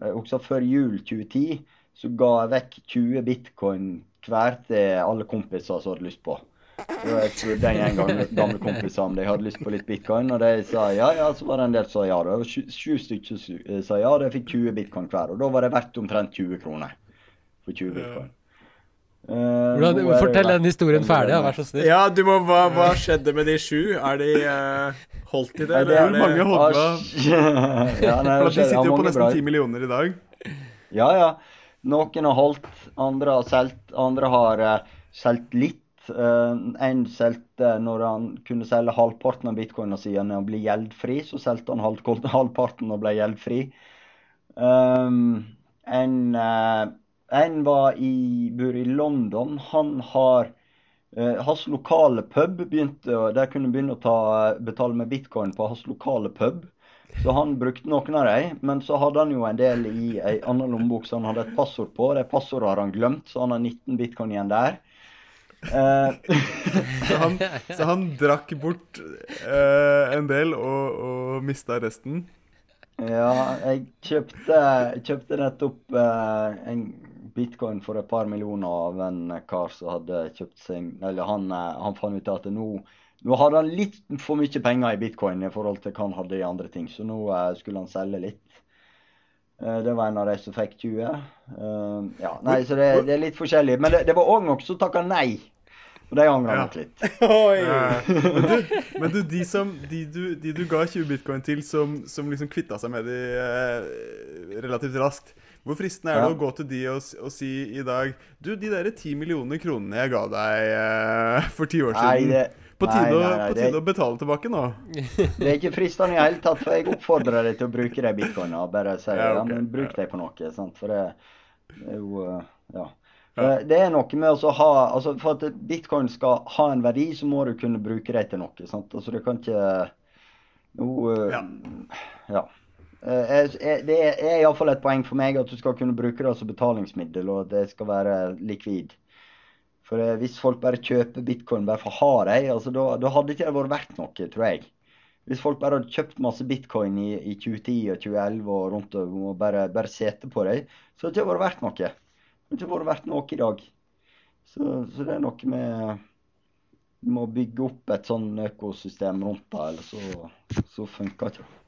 S1: også før jul 2010 så ga jeg vekk 20 bitcoin hver til alle kompiser som hadde lyst på. Så jeg spurte en gang gamle kompiser om de hadde lyst på litt bitcoin, og de sa ja, ja. Så var det en del som sa ja. Det var sju, sju stykker sa ja, de fikk 20 bitcoin hver. Og da var det verdt omtrent 20 kroner for 20 bitcoin.
S5: Uh, Hvordan, fortell den historien ferdig, ja, vær så snill.
S2: Ja, du må, hva, hva skjedde med de sju? Er de uh, holdt i det?
S4: Eller er det mange hodla? ja, For de sitter jo på nesten ti millioner i dag.
S1: Ja, ja. Noen har holdt, andre har solgt. Andre har uh, solgt litt. Uh, en solgte når han kunne selge halvparten av bitcoina sine og bli gjeldfri. Så solgte han halv, halvparten og ble gjeldfri. Um, en uh, en var i, bor i London. Han har eh, Hans lokale pub begynte Der kunne begynne å ta, betale med bitcoin på hans lokale pub. Så han brukte noen av dem. Men så hadde han jo en del i ei annen lommebok som han hadde et passord på. Det passordet har han glemt, så han har 19 bitcoin igjen der.
S4: Eh. så, han, så, han, drakk bort eh, en del og, og mista resten?
S1: Ja, jeg kjøpte, kjøpte nettopp eh, en bitcoin for et par millioner av en kar som hadde kjøpt seg Eller han, eh, han fant ut at nå, nå hadde han litt for mye penger i bitcoin i forhold til hva han hadde i andre ting, så nå uh, skulle han selge litt. Uh, det var en av de som fikk 20. Uh, ja, nei, så det, det, er litt forskjellig. Men det, det var òg noen som takka nei. Og det angrer jeg nok litt.
S4: men, du, men du, de, som, de, du, de du ga 20 bitcoin til, som, som liksom kvitta seg med de relativt raskt hvor fristende er det ja. å gå til de og, og, si i dag Du, de der ti millioner kronene jeg ga deg uh, for ti år siden nei, det, På tide, nei, nei, på tide det, å betale tilbake nå?
S1: Det er ikke fristende i hele tatt, for jeg oppfordrer deg til å bruke de bitcoinene. Bare si ja, okay. ja, bruk dem på noe. Sant? For det, det er jo uh, Ja. Det er noe med å ha altså For at bitcoin skal ha en verdi, så må du kunne bruke det til noe. sant? Altså Du kan ikke noe, ja. ja. Eh, det er iallfall et poeng for meg at du skal kunne bruke det som betalingsmiddel, og at det skal være likvid. For eh, hvis folk bare kjøper bitcoin bare for å ha dem, altså, da, da, hadde ikke det vært verdt noe, tror jeg. Hvis folk bare hadde kjøpt masse bitcoin i, i 2010 og 2011 og rundt og, bare, bare sete på dem, så hadde det ikke vært verdt noe. Det hadde ikke vært verdt noe i dag. Så, så det er noe med Du må bygge opp et sånn økosystem rundt det, eller så, så funker ikke.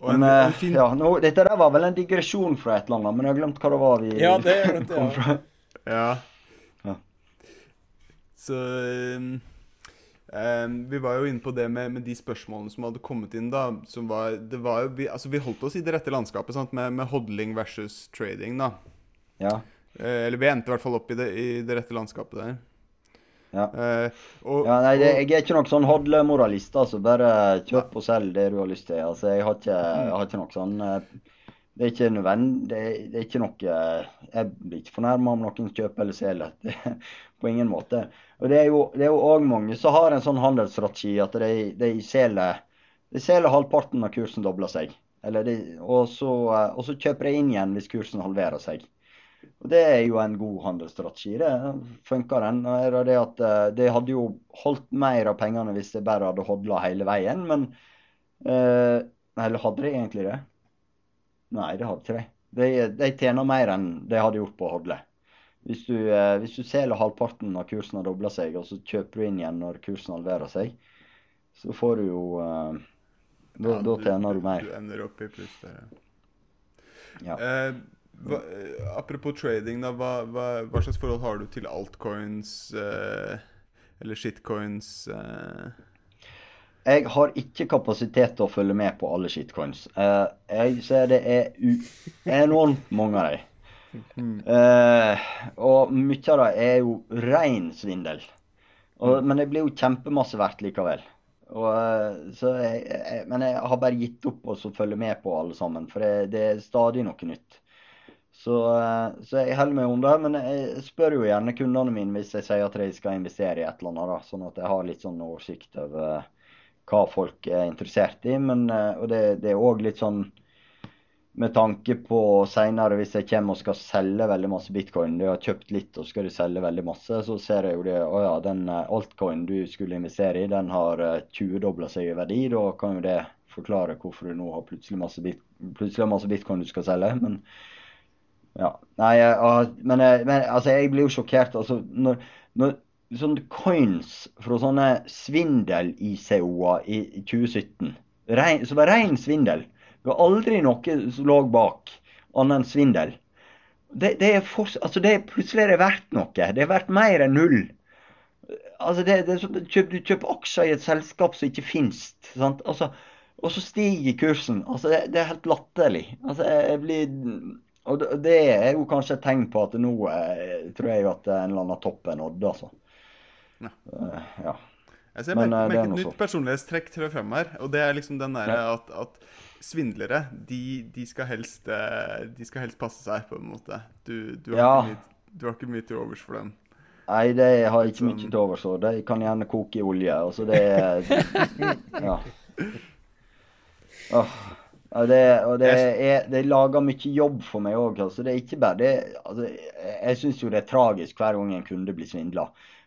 S1: En, en fin... ja, nå, dette der var vel en digresjon fra et eller annet, men jeg har glemt hva det var vi
S2: ja, det er det, kom fra.
S4: Ja. ja. Så um, Vi var jo inne på det med, med, de spørsmålene som hadde kommet inn. da som var, det var jo, vi, altså vi holdt oss i det rette landskapet sant? Med, med hodling versus trading. da
S1: Ja.
S4: Uh, eller vi endte i hvert fall opp i det, i det rette landskapet der.
S1: Ja. Uh, og, ja, nei, det, jeg er ikke noen sånn hodlemoralist. Altså. Bare kjøp og selg det du har lyst til. Altså, jeg, har ikke, jeg har ikke noe sånn uh, Det er ikke nødvendig. Det, det, er ikke noe Jeg blir ikke fornærma om noen kjøper eller selger. på ingen måte. Og Det er jo òg mange som har en sånn handelsstrategi at de, de selger de selger halvparten av kursen dobler seg. De, og, så, og, så, kjøper de inn igjen hvis kursen halverer seg. Og Det er jo en god handelsstrategi. Det funker den. Det, at eh, det hadde jo holdt mer av pengene hvis det bare hadde hodla hele veien, men eh, Eller hadde de egentlig det? Nei, det hadde ikke de. De, de tjener mer enn de hadde gjort på å hodle. Hvis du, eh, hvis du selger halvparten av kursen har dobla seg, og så kjøper du inn igjen når kursen halverer seg, så får du jo eh, Da, ja, da tjener du, du, mer.
S4: Du ender opp i pluss der, ja. Eh, hva, apropos trading, da, hva, hva, hva, slags forhold har du til altcoins eh, eller shitcoins? Eh?
S1: Jeg har ikke kapasitet til å følge med på alle shitcoins. Eh, jeg ser det er enormt mange av dem. Mm. og mye av det er jo ren svindel. Og, mm. Men det blir jo kjempemasse verdt likevel. Og, eh, jeg, jeg, men jeg har bare gitt opp å følge med på alle sammen, for det, det er stadig noe nytt. Så, eh, så, jeg holder meg unna. Men jeg spør jo gjerne kundene mine hvis jeg sier at de skal investere i et eller annet. Da, sånn at jeg har litt sånn oversikt over hva folk er interessert i. Men, eh, og det, det er òg litt sånn med tanke på seinere, hvis jeg kommer og skal selge veldig masse bitcoin, du har kjøpt litt og skal du selge veldig masse, så ser jeg jo det Å ja, den eh, altcoin du skulle investere i, den har 20-dobla seg i verdi. Da kan jo det forklare hvorfor du nå har plutselig masse, bit, plutselig masse bitcoin du skal selge. men ja. Nei, jeg, men, jeg, men, altså, jeg blir jo sjokkert. Altså, når, når, sånne coins fra sånne svindel-ICO-er i 2017. Rein, som var ren svindel. Det var aldri noe som lå bak, annet enn svindel. Det, det, er for, altså det plutselig er det verdt noe. Det er verdt mer enn null. Altså det, det så, du, kjøper, du kjøper aksjer i et selskap som ikke finnes. Altså, og så stiger kursen. Altså det er helt latterlig. Altså jeg blir og det er jo kanskje et tegn på at nå eh, tror jeg at en eller annen topp er nådd, altså. Ja. Uh, ja.
S4: Jeg ser Men, merker, merker et nytt personlighetstrekk trår frem her. Og det er liksom den derre ja. at, at, svindlere, de, de, skal helst, eh, de skal helst passe seg, på en måte. Du, du, har, ja. ikke du har ikke mye til overs for dem.
S1: Nei, det har jeg ikke mye til overs for. De kan gjerne koke i olje. Altså, det er Ja. Oh. Ja, det, og det, er, det lager mye jobb for meg òg. Altså. Det er ikke bare det altså, Jeg syns jo det er tragisk hver gang en kunde blir svindla.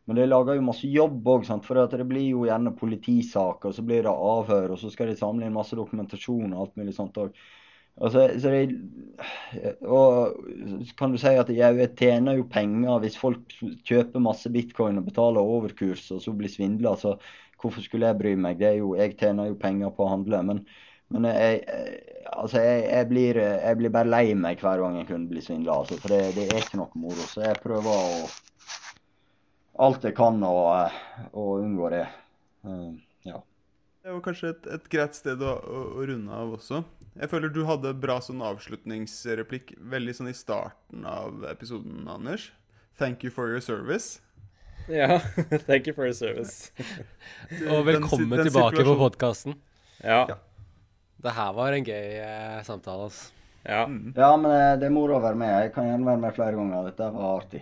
S1: Men det lager jo masse jobb òg, for det blir jo gjerne politisaker, og så blir det avhør, og så skal de samle inn masse dokumentasjon og alt mulig sånt òg. Altså, så det, og kan du si at jeg tjener jo penger hvis folk kjøper masse bitcoin og betaler overkurs, og så blir svindla. Så hvorfor skulle jeg bry meg? Det er jo, jeg tjener jo penger på å handle. Men, men jeg, altså jeg, jeg, blir, jeg, blir, bare lei meg hver gang en kunde blir svindla. Altså, for det, det er ikke noe moro. Så jeg prøver å alt jeg kan å, å unngå det. Uh, ja.
S4: Det var kanskje et, et greit sted å, å, å, runde av også. Jeg føler du hadde bra sånn avslutningsreplikk veldig sånn i starten av episoden, Anders. Thank you for your service.
S2: Ja. thank you for your service.
S5: Og velkommen den, den tilbake på podkasten.
S2: Ja. ja.
S5: Det her var en gøy eh, samtale, altså.
S2: Ja.
S1: Mm. ja, men eh, det er moro å være med. Jeg kan gjerne være med flere ganger. Dette var artig.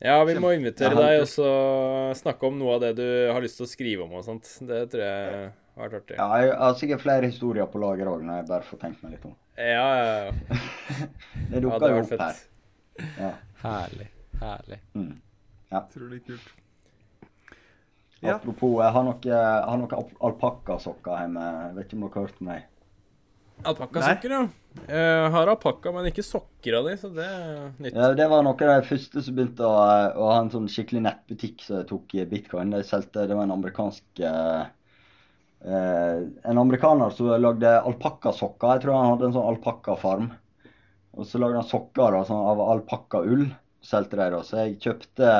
S2: Ja, vi må invitere deg og så snakke om noe av det du har lyst til å skrive om og sånt. Det tror jeg har vært artig.
S1: Ja, jeg har sikkert flere historier på lager òg, når jeg bare får tenkt meg litt om.
S2: Ja, ja, ja.
S1: det dukker jo opp fett. her.
S5: Ja. Herlig. Herlig.
S1: Mm. Ja.
S4: Utrolig kult.
S1: Apropos, jeg har noen noe alpakkasokker hjemme. Jeg vet ikke om dere har hørt om dem?
S2: Alpakkasokker, ja. Jeg har alpakka, men ikke sokker av de, så det er nytt.
S1: Ja, det var noe av de første som begynte å, å, ha en sånn skikkelig nettbutikk som tok bitcoin. De solgte, Det var en amerikansk eh, eh, En amerikaner som lagde alpakkasokker. Jeg tror han hadde en sånn alpakkafarm. Og så lagde han sokker da, sånn, av alpakkaull. Solgte de da. Så jeg kjøpte,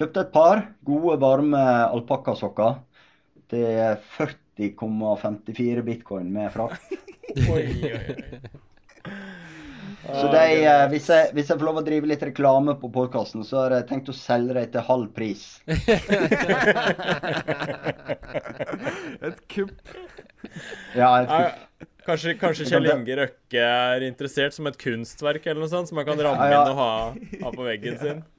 S1: kjøpte et par gode, varme alpakkasokker til 40,54 bitcoin med frakt. Oi, oi, oi. Så de, eh, hvis, jeg, hvis, jeg, får lov å drive litt reklame på podkasten, så har jeg tenkt å selge dem til halv pris.
S4: et kupp.
S1: Ja, et kupp.
S2: Kanskje, kanskje, Kjell Inge Røkke er interessert som et kunstverk eller noe sånt, som man kan ramme ja, ja. inn og ha, ha, på veggen sin?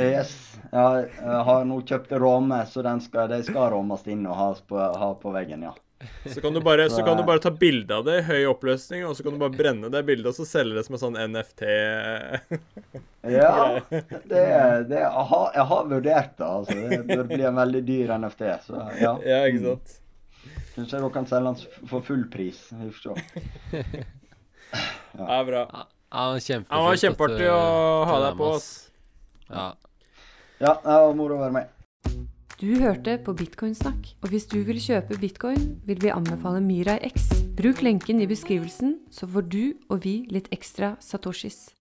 S1: Yes. jeg har nå kjøpt ramme, så skal, de skal rammes inn og ha på, ha på veggen, ja.
S2: Så kan, du bare, så kan du bare ta bilde av det i høy oppløsning, og så kan du bare brenne det bildet og så selge det som en sånn NFT.
S1: ja, det, det jeg, har, jeg har vurdert det. altså. Det bør bli en veldig dyr NFT. Så ja.
S2: ja ikke sant?
S1: Kanskje dere kan selge den for full pris. Vi får
S2: se. Ja. ja, bra.
S5: Ja.
S2: Det var kjempeartig å ha deg på. oss.
S5: Ja.
S1: ja, det var moro å være med.
S3: Du hørte på Bitcoinsnakk, og hvis du vil kjøpe bitcoin, vil vi anbefale Myrai X. Bruk lenken i beskrivelsen, så får du og vi litt ekstra satoshis.